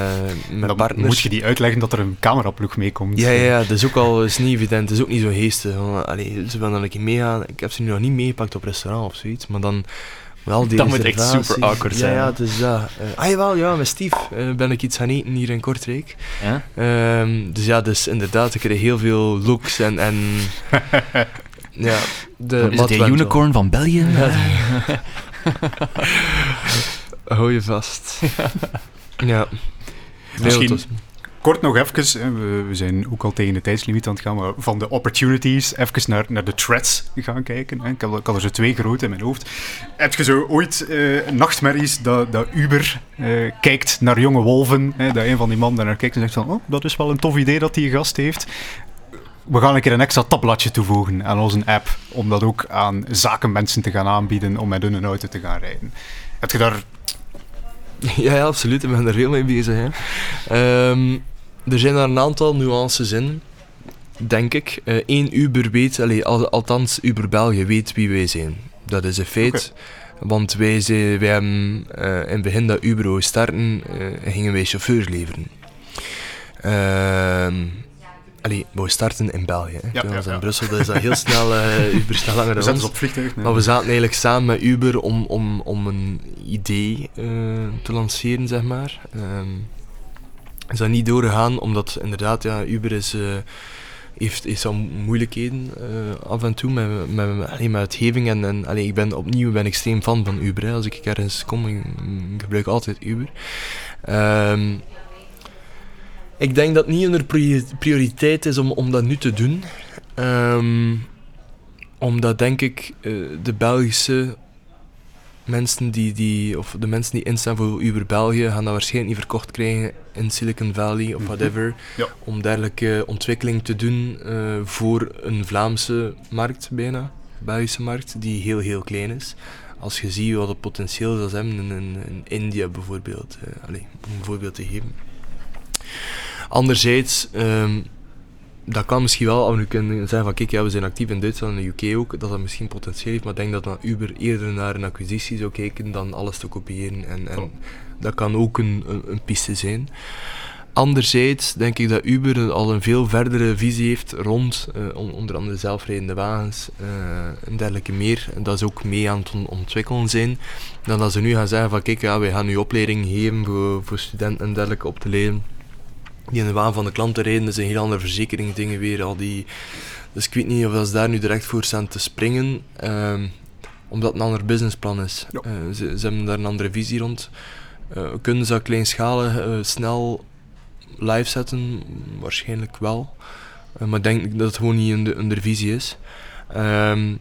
B: met
A: Dan
B: partners.
A: moet je die uitleggen dat er een cameraploeg meekomt.
B: Ja, ja, ja, dat is ook al is niet evident. Het is ook niet zo geestig. Allee, ze willen dan een keer meegaan. Ik heb ze nu nog niet meegepakt op restaurant of zoiets, maar dan... Wel die
C: Dat moet echt super awkward zijn,
B: Ja, ja, het is dat. Eh, ah jawel, ja, met Steve eh, ben ik iets gaan eten hier in Kortrijk.
C: Ja?
B: Ehm, dus ja, dus inderdaad, ik krijg heel veel looks en... en ja, de
C: Is
B: wel.
C: unicorn van België?
B: Hou je vast. ja.
A: Misschien- Kort nog even, we, we zijn ook al tegen de tijdslimiet aan het gaan, maar van de opportunities even naar, naar de threats gaan kijken. Hè. Ik, heb, ik had er zo twee groot in mijn hoofd. Heb je zo ooit eh, nachtmerries dat, dat Uber eh, kijkt naar jonge wolven, hè, dat een van die mannen naar kijkt en zegt van, oh, dat is wel een tof idee dat die gast heeft. We gaan een keer een extra tabbladje toevoegen aan onze app, om dat ook aan zakenmensen te gaan aanbieden om met hun auto te gaan rijden. Heb je daar...
B: Ja, ja, absoluut. Ik ben er veel mee bezig. Hè. Ehm, er zijn daar een aantal nuances in, denk ik. Eén Uber weet, allee, al- althans Uber België weet wie wij zijn. Dat is een feit. Want wij, zijn, wij hebben eh, in het begin dat Uber starten, eh, gingen wij chauffeurs leveren. Ehm allee, wou starten in België. Hè.
A: Ja,
B: in. Brussel, dat is dat heel snel, eh Uber snel langer
A: We
B: dan ons.
A: ze op het vliegtuig. nee.
B: Maar we zaten eigenlijk samen met Uber om, om, om een idee eh, te lanceren, zeg maar. Ehm is dat niet doorgegaan, omdat inderdaad, ja, Uber is, eh, heeft, heeft zo moeilijkheden eh, af en toe met, met, met, met uitgeving. En, en allee, ik ben opnieuw ben extreem fan van Uber. Als ik ergens kom, ik, ik gebruik altijd Uber. Ehm, ik denk dat het niet priori- prioriteit is om, om dat nu te doen. Ehm, omdat denk ik eh, de Belgische mensen die, die, of de mensen die instaan voor Uber België, gaan dat waarschijnlijk niet verkocht krijgen in Silicon Valley of
A: Mhm.
B: whatever.
A: Ja.
B: Om dergelijke ontwikkeling te doen eh, voor een Vlaamse markt bijna, Belgische markt, die heel heel klein is. Als je ziet wat het potentieel ze hebben in, in, in India bijvoorbeeld, eh, allee, om een voorbeeld te geven. Anderzijds, ehm, dat kan misschien wel, als we kunnen zeggen van kijk, ja, we zijn actief in Duitsland en de UK ook, dat dat misschien potentieel heeft, maar ik denk dat dan Uber eerder naar een acquisitie zou kijken dan alles te kopiëren. En, en
A: Oh.
B: dat kan ook een, een, een piste zijn. Anderzijds denk ik dat Uber al een veel verdere visie heeft rond eh, on- onder andere zelfrijdende wagens eh, en dergelijke meer. En dat is ook mee aan het on- ontwikkelen zijn. Dan dat ze nu gaan zeggen van kijk, ja, wij gaan nu opleiding geven voor, voor studenten en dergelijke op te leren die in de waan van de klant te rijden, dat is een heel andere verzekeringsdingen weer. Al die, dus ik weet niet of ze daar nu direct voor staan te springen, ehm, omdat het een ander businessplan is.
A: Ja.
B: Eh, ze, ze hebben daar een andere visie rond. Eh, kunnen ze dat kleinschalig eh, snel live zetten? Waarschijnlijk wel. Maar ik denk dat het gewoon niet in de, in de visie is. Ehm,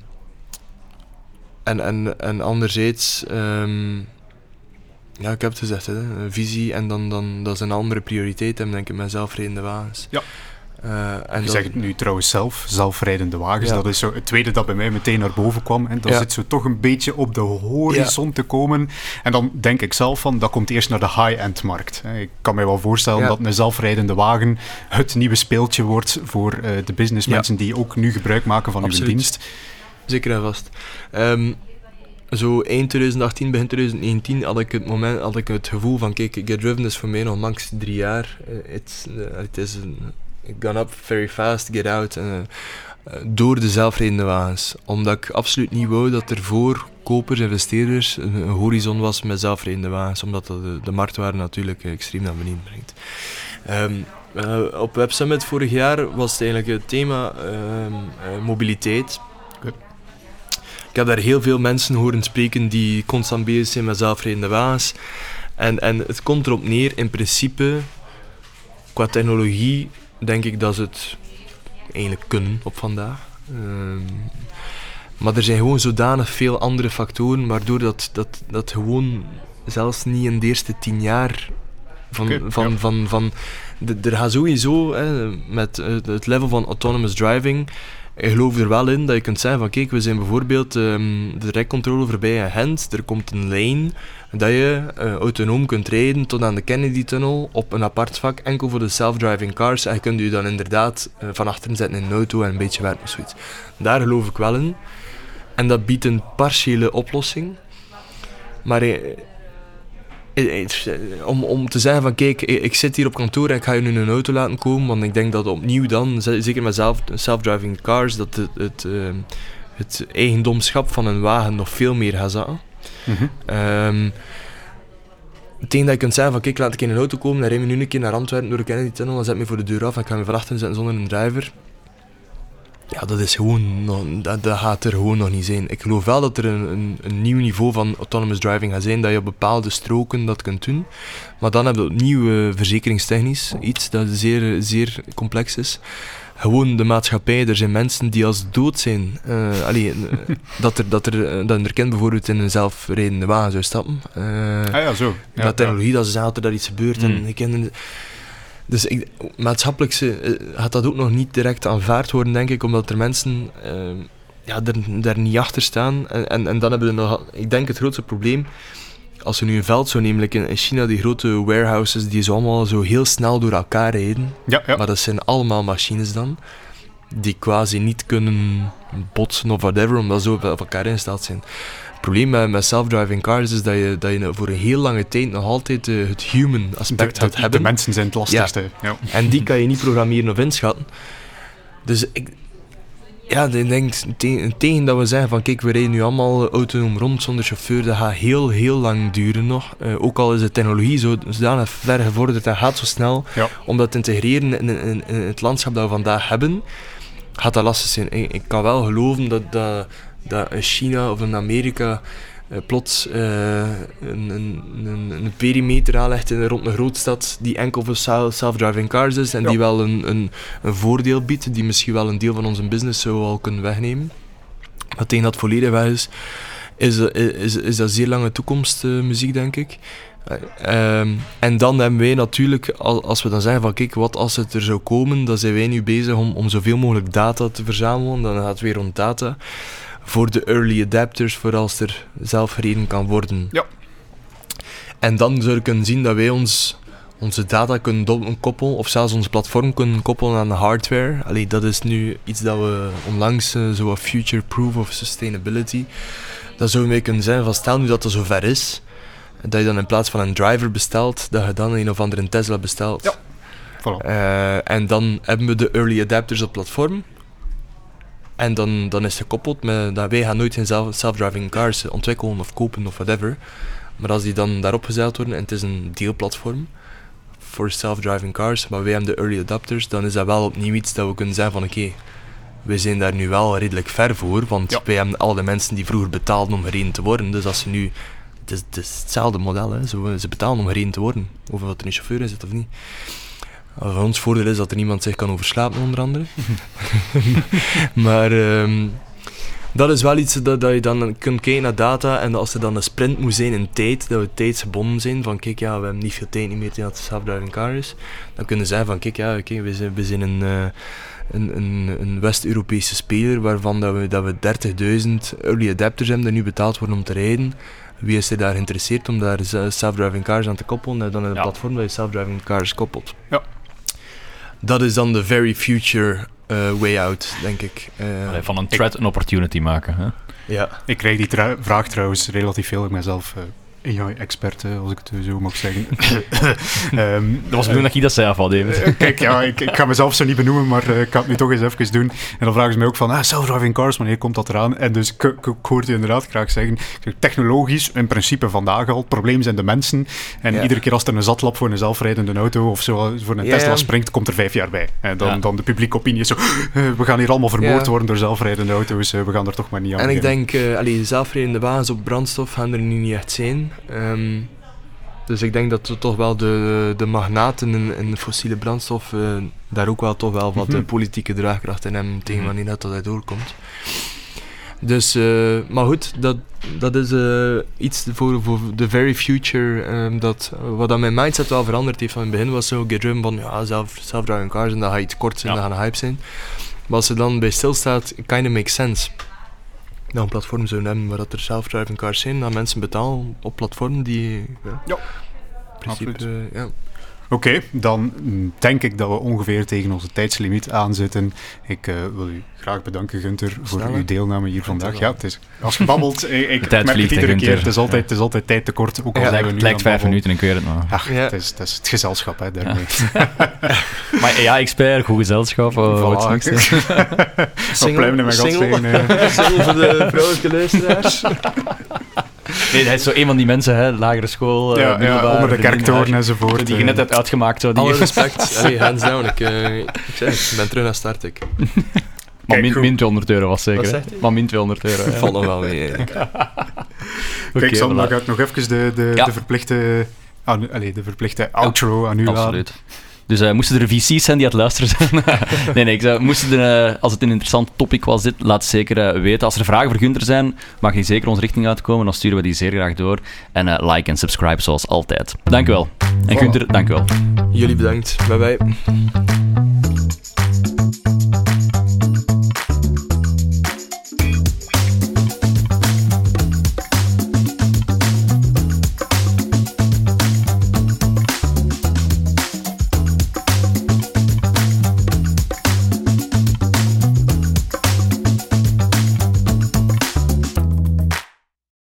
B: en, en, en anderzijds, ehm, ja, ik heb het gezegd, hè, een visie en dan, dan dat is een andere prioriteit hebben, denk ik, met zelfrijdende wagens.
A: Ja.
B: Eh, en
A: Je
B: dat-
A: zegt het nu trouwens zelf, zelfrijdende wagens.
B: Ja.
A: Dat is zo het tweede dat bij mij meteen naar boven kwam. En dat
B: Ja.
A: zit zo toch een beetje op de horizon te komen. En dan denk ik zelf van, dat komt eerst naar de high-end markt. hè. Ik kan mij wel voorstellen
B: Ja.
A: dat een zelfrijdende wagen het nieuwe speeltje wordt voor eh, de businessmensen die ook nu gebruik maken van
B: Absoluut.
A: uw dienst.
B: Zeker en vast. Ehm, zo eind 2018, begin 2019 had ik het, moment, had ik het gevoel van, kijk, Get Driven is voor mij nog max drie jaar. Eh, it's, eh, Het is een gone up very fast, get out. eh, eh, door de zelfrijdende wagens. Omdat ik absoluut niet wou dat er voor kopers, investeerders, een, horizon was met zelfrijdende wagens. Omdat dat de, de marktwaarde natuurlijk eh, extreem naar beneden brengt. Ehm, eh, op Web Summit vorig jaar was het eigenlijk het thema ehm, eh, mobiliteit. Ik heb daar heel veel mensen horen spreken die constant bezig zijn met zelfrijdende wagens. En, en het komt erop neer, in principe, qua technologie, denk ik dat ze het eigenlijk kunnen op vandaag. Ehm, maar er zijn gewoon zodanig veel andere factoren, waardoor dat, dat, dat gewoon zelfs niet in de eerste tien jaar van, van,
A: ja.
B: van, van, de- er gaat sowieso hè, met het level van autonomous driving ik geloof er wel in dat je kunt zeggen van kijk, we zijn bijvoorbeeld ehm, de rijcontrole voorbij in Gent, er komt een lijn dat je uh, autonoom kunt rijden tot aan de Kennedy-tunnel op een apart vak, enkel voor de self-driving cars. En je kunt je dan inderdaad uh, van achteren zetten in een auto en een beetje werken of zoiets. Daar geloof ik wel in. En dat biedt een partiële oplossing. Maar uh, om, om te zeggen van kijk, ik zit hier op kantoor en ik ga je nu een auto laten komen, want ik denk dat opnieuw dan, zeker met self-driving cars, dat het, het, uh, het, eigendomschap van een wagen nog veel meer gaat zakken. Mm -hmm. um, het dat je kunt zeggen van kijk, laat ik in een auto komen, dan rijden we nu een keer naar Antwerpen door de Kennedy Tunnel, dan zet me voor de deur af en ik ga me van achteren zetten zonder een driver. Ja, dat is gewoon, dat, dat, gaat er gewoon nog niet zijn. Ik geloof wel dat er een, een, een, nieuw niveau van autonomous driving gaat zijn, dat je op bepaalde stroken dat kunt doen. Maar dan heb je opnieuw uh, verzekeringstechnisch iets dat zeer, zeer complex is. Gewoon de maatschappij, er zijn mensen die als dood zijn. Uh, allee, dat, er, dat, er, dat een erkend bijvoorbeeld in een zelfrijdende wagen zou stappen. Uh,
A: ah ja, zo. Ja,
B: dat technologie, dat is altijd dat iets gebeurt. Mm. En ik ken, dus ik, maatschappelijk uh, gaat dat ook nog niet direct aanvaard worden, denk ik, omdat er mensen uh, ja, er, daar niet achter staan. En, en, en, dan hebben we nog, ik denk het grootste probleem, als we nu een veld zo nemen, in, in China, die grote warehouses, die zo allemaal zo heel snel door elkaar rijden.
A: Ja, ja.
B: Maar dat zijn allemaal machines dan, die quasi niet kunnen botsen of whatever, omdat ze op elkaar ingesteld zijn. Het probleem met, met self-driving cars is dat je, dat je voor een heel lange tijd nog altijd uh, het human aspect
A: de,
B: gaat
A: de,
B: hebben.
A: De mensen zijn het lastigste. Ja.
B: ja. En die kan je niet programmeren of inschatten. Dus ik, ja, ik denk tegen, dat we zeggen van kijk, we rijden nu allemaal autonoom rond zonder chauffeur, dat gaat heel, heel lang duren nog. Uh, ook al is de technologie zo, zodanig ver gevorderd en gaat zo snel,
A: ja.
B: om dat te integreren in, in, in, het landschap dat we vandaag hebben, gaat dat lastig zijn. Ik, ik kan wel geloven dat, dat, dat China of in Amerika uh, plots uh, een, een, een, een, perimeter aanlegt in, rond een grootstad die enkel voor self-driving cars is en
A: Ja.
B: die wel een, een, een voordeel biedt, die misschien wel een deel van onze business zou al kunnen wegnemen. Maar tegen dat volledig weg is, is, is, is dat zeer lange toekomstmuziek, denk ik. Um, en dan hebben wij natuurlijk, al- als we dan zeggen van kijk, wat als het er zou komen, dan zijn wij nu bezig om, om zoveel mogelijk data te verzamelen. Dan gaat het weer rond data. Voor de early adapters, voor als er zelf gereden kan worden.
A: Ja.
B: En dan zou je kunnen zien dat wij ons, onze data kunnen koppelen, of zelfs ons platform kunnen koppelen aan de hardware. Allee, dat is nu iets dat we onlangs, uh, zo future proof of sustainability, dat zou mee kunnen zijn van stel nu dat het zover is, dat je dan in plaats van een driver bestelt, dat je dan een of andere Tesla bestelt.
A: Ja. Voilà.
B: Uh, en dan hebben we de early adapters op platform. En dan, dan is het gekoppeld met dat wij gaan nooit geen self-driving cars ontwikkelen of kopen of whatever. Maar als die dan daarop gezet worden en het is een deelplatform voor self-driving cars, maar wij hebben de early adapters, dan is dat wel opnieuw iets dat we kunnen zeggen van oké, we zijn daar nu wel redelijk ver voor, want
A: Ja.
B: wij hebben al de mensen die vroeger betaalden om gereden te worden. Dus als ze nu, het is, het is hetzelfde model, hè. Ze, ze betalen om gereden te worden, of dat er een chauffeur in zit of niet. Van ons voordeel is dat er niemand zich kan overslapen, onder andere. maar ehm, dat is wel iets dat, dat je dan kunt kijken naar data en als er dan een sprint moet zijn in tijd, dat we tijdsgebonden zijn, van kijk ja, we hebben niet veel tijd niet meer tegen dat het self-driving car is, dan kunnen ze zeggen van kijk ja, oké, we, zijn, we zijn een, uh, een, een, een West-Europese speler waarvan dat we, dat we 30.000 early adapters hebben die nu betaald worden om te rijden. Wie is er daar geïnteresseerd om daar self-driving cars aan te koppelen? En dan in een
C: Ja.
B: platform dat je self-driving cars koppelt.
A: Ja.
B: Dat is dan de very future uh, way out, denk ik. Uh,
C: Allee, van een threat een opportunity maken. Hè?
B: ja.
A: Ik krijg die vraag trouwens relatief veel. Ik ben zelf uh, AI-expert, als ik het zo mag zeggen. um,
C: dat was bedoeld dat je dat zei afval, David.
A: Kijk, ja, ik, ik, ga mezelf zo niet benoemen, maar uh, ik ga het nu toch eens even doen. En dan vragen ze mij ook van, ah, self-driving cars, wanneer komt dat eraan? En dus ik, ik, ik hoorde inderdaad graag zeggen, technologisch in principe vandaag al, het probleem zijn de mensen. En ja. iedere keer als er een zatlap voor een zelfrijdende auto of zo voor een Tesla springt, komt er vijf jaar bij. En dan, ja. dan de publieke opinie is zo, uh, we gaan hier allemaal vermoord worden door zelfrijdende auto's, uh, we gaan er toch maar niet aan
B: En ik denk, allee, zelfrijdende wagens op brandstof gaan er nu niet echt zijn. Um, dus ik denk dat we toch wel de, de magnaten in, in fossiele brandstof uh, daar ook wel toch wel wat mm -hmm. politieke draagkracht in hebben tegen wanneer dat dat doorkomt. Dus, uh, maar goed, dat, dat is uh, iets voor, voor de very future. Um, dat, wat dat mijn mindset wel veranderd heeft. Van in het begin was zo gedriven van ja, zelf, self-driving cars en dat gaat iets kort zijn, ja. dat gaat een hype zijn. Maar als er dan bij stilstaat, kind of makes sense. Dat een platform zou hebben waar dat er self-driving cars zijn, dat mensen betalen op platformen die... Ja,
A: Ja,
B: in principe,
A: absoluut.
B: ja.
A: Oké, dan denk ik dat we ongeveer tegen onze tijdslimiet aanzitten. Ik eh, wil u graag bedanken, Gunther, voor uw deelname hier vandaag. Ja, het is, als je babbelt, ik, ik
C: tijd
A: merk het iedere keer, het is altijd, het is altijd tijd tekort, ook al
B: Ja,
A: zijn we
C: Het
A: nu
C: lijkt
A: aan
C: vijf minuten, ik weet het maar.
A: Ach,
B: Ja.
A: het, is, het is het gezelschap, hè, daarmee.
C: Maar ja, expert, goed gezelschap. wat
A: Voilà.
C: het
B: single,
A: tegen, eh.
B: single voor de vrouwelijke luisteraars.
C: Nee, hij is zo een van die mensen, hè, lagere school, eh,
A: ja, ja, onder de kerktoren enzovoort.
C: Die je
A: eh.
C: net hebt uitgemaakt. Zo, die,
B: Alle respect. Allee, hands down. Ik, eh, ik zeg, ik ben terug naar start. Ik.
C: maar
A: Kijk,
C: min, min 200 euro was zeker.
B: Wat?
C: Maar min 200 euro. ja.
B: Valt nog wel mee. eigenlijk.
A: Kijk, dan
C: voilà.
A: gaat nog even de, de,
C: Ja.
A: de verplichte... Aan, allee, de verplichte outro aan u.
C: Absoluut. Dus eh, moesten er VC's zijn die aan het luisteren zijn? nee, nee. Ik zou, moesten er, eh, als het een interessant topic was, dit, laat zeker eh, weten. Als er vragen voor Gunther zijn, mag die zeker onze richting uitkomen. Dan sturen we die zeer graag door. En like en subscribe zoals altijd. Dank u wel. En. Gunther, dank u wel.
B: Jullie bedankt. Bye bye.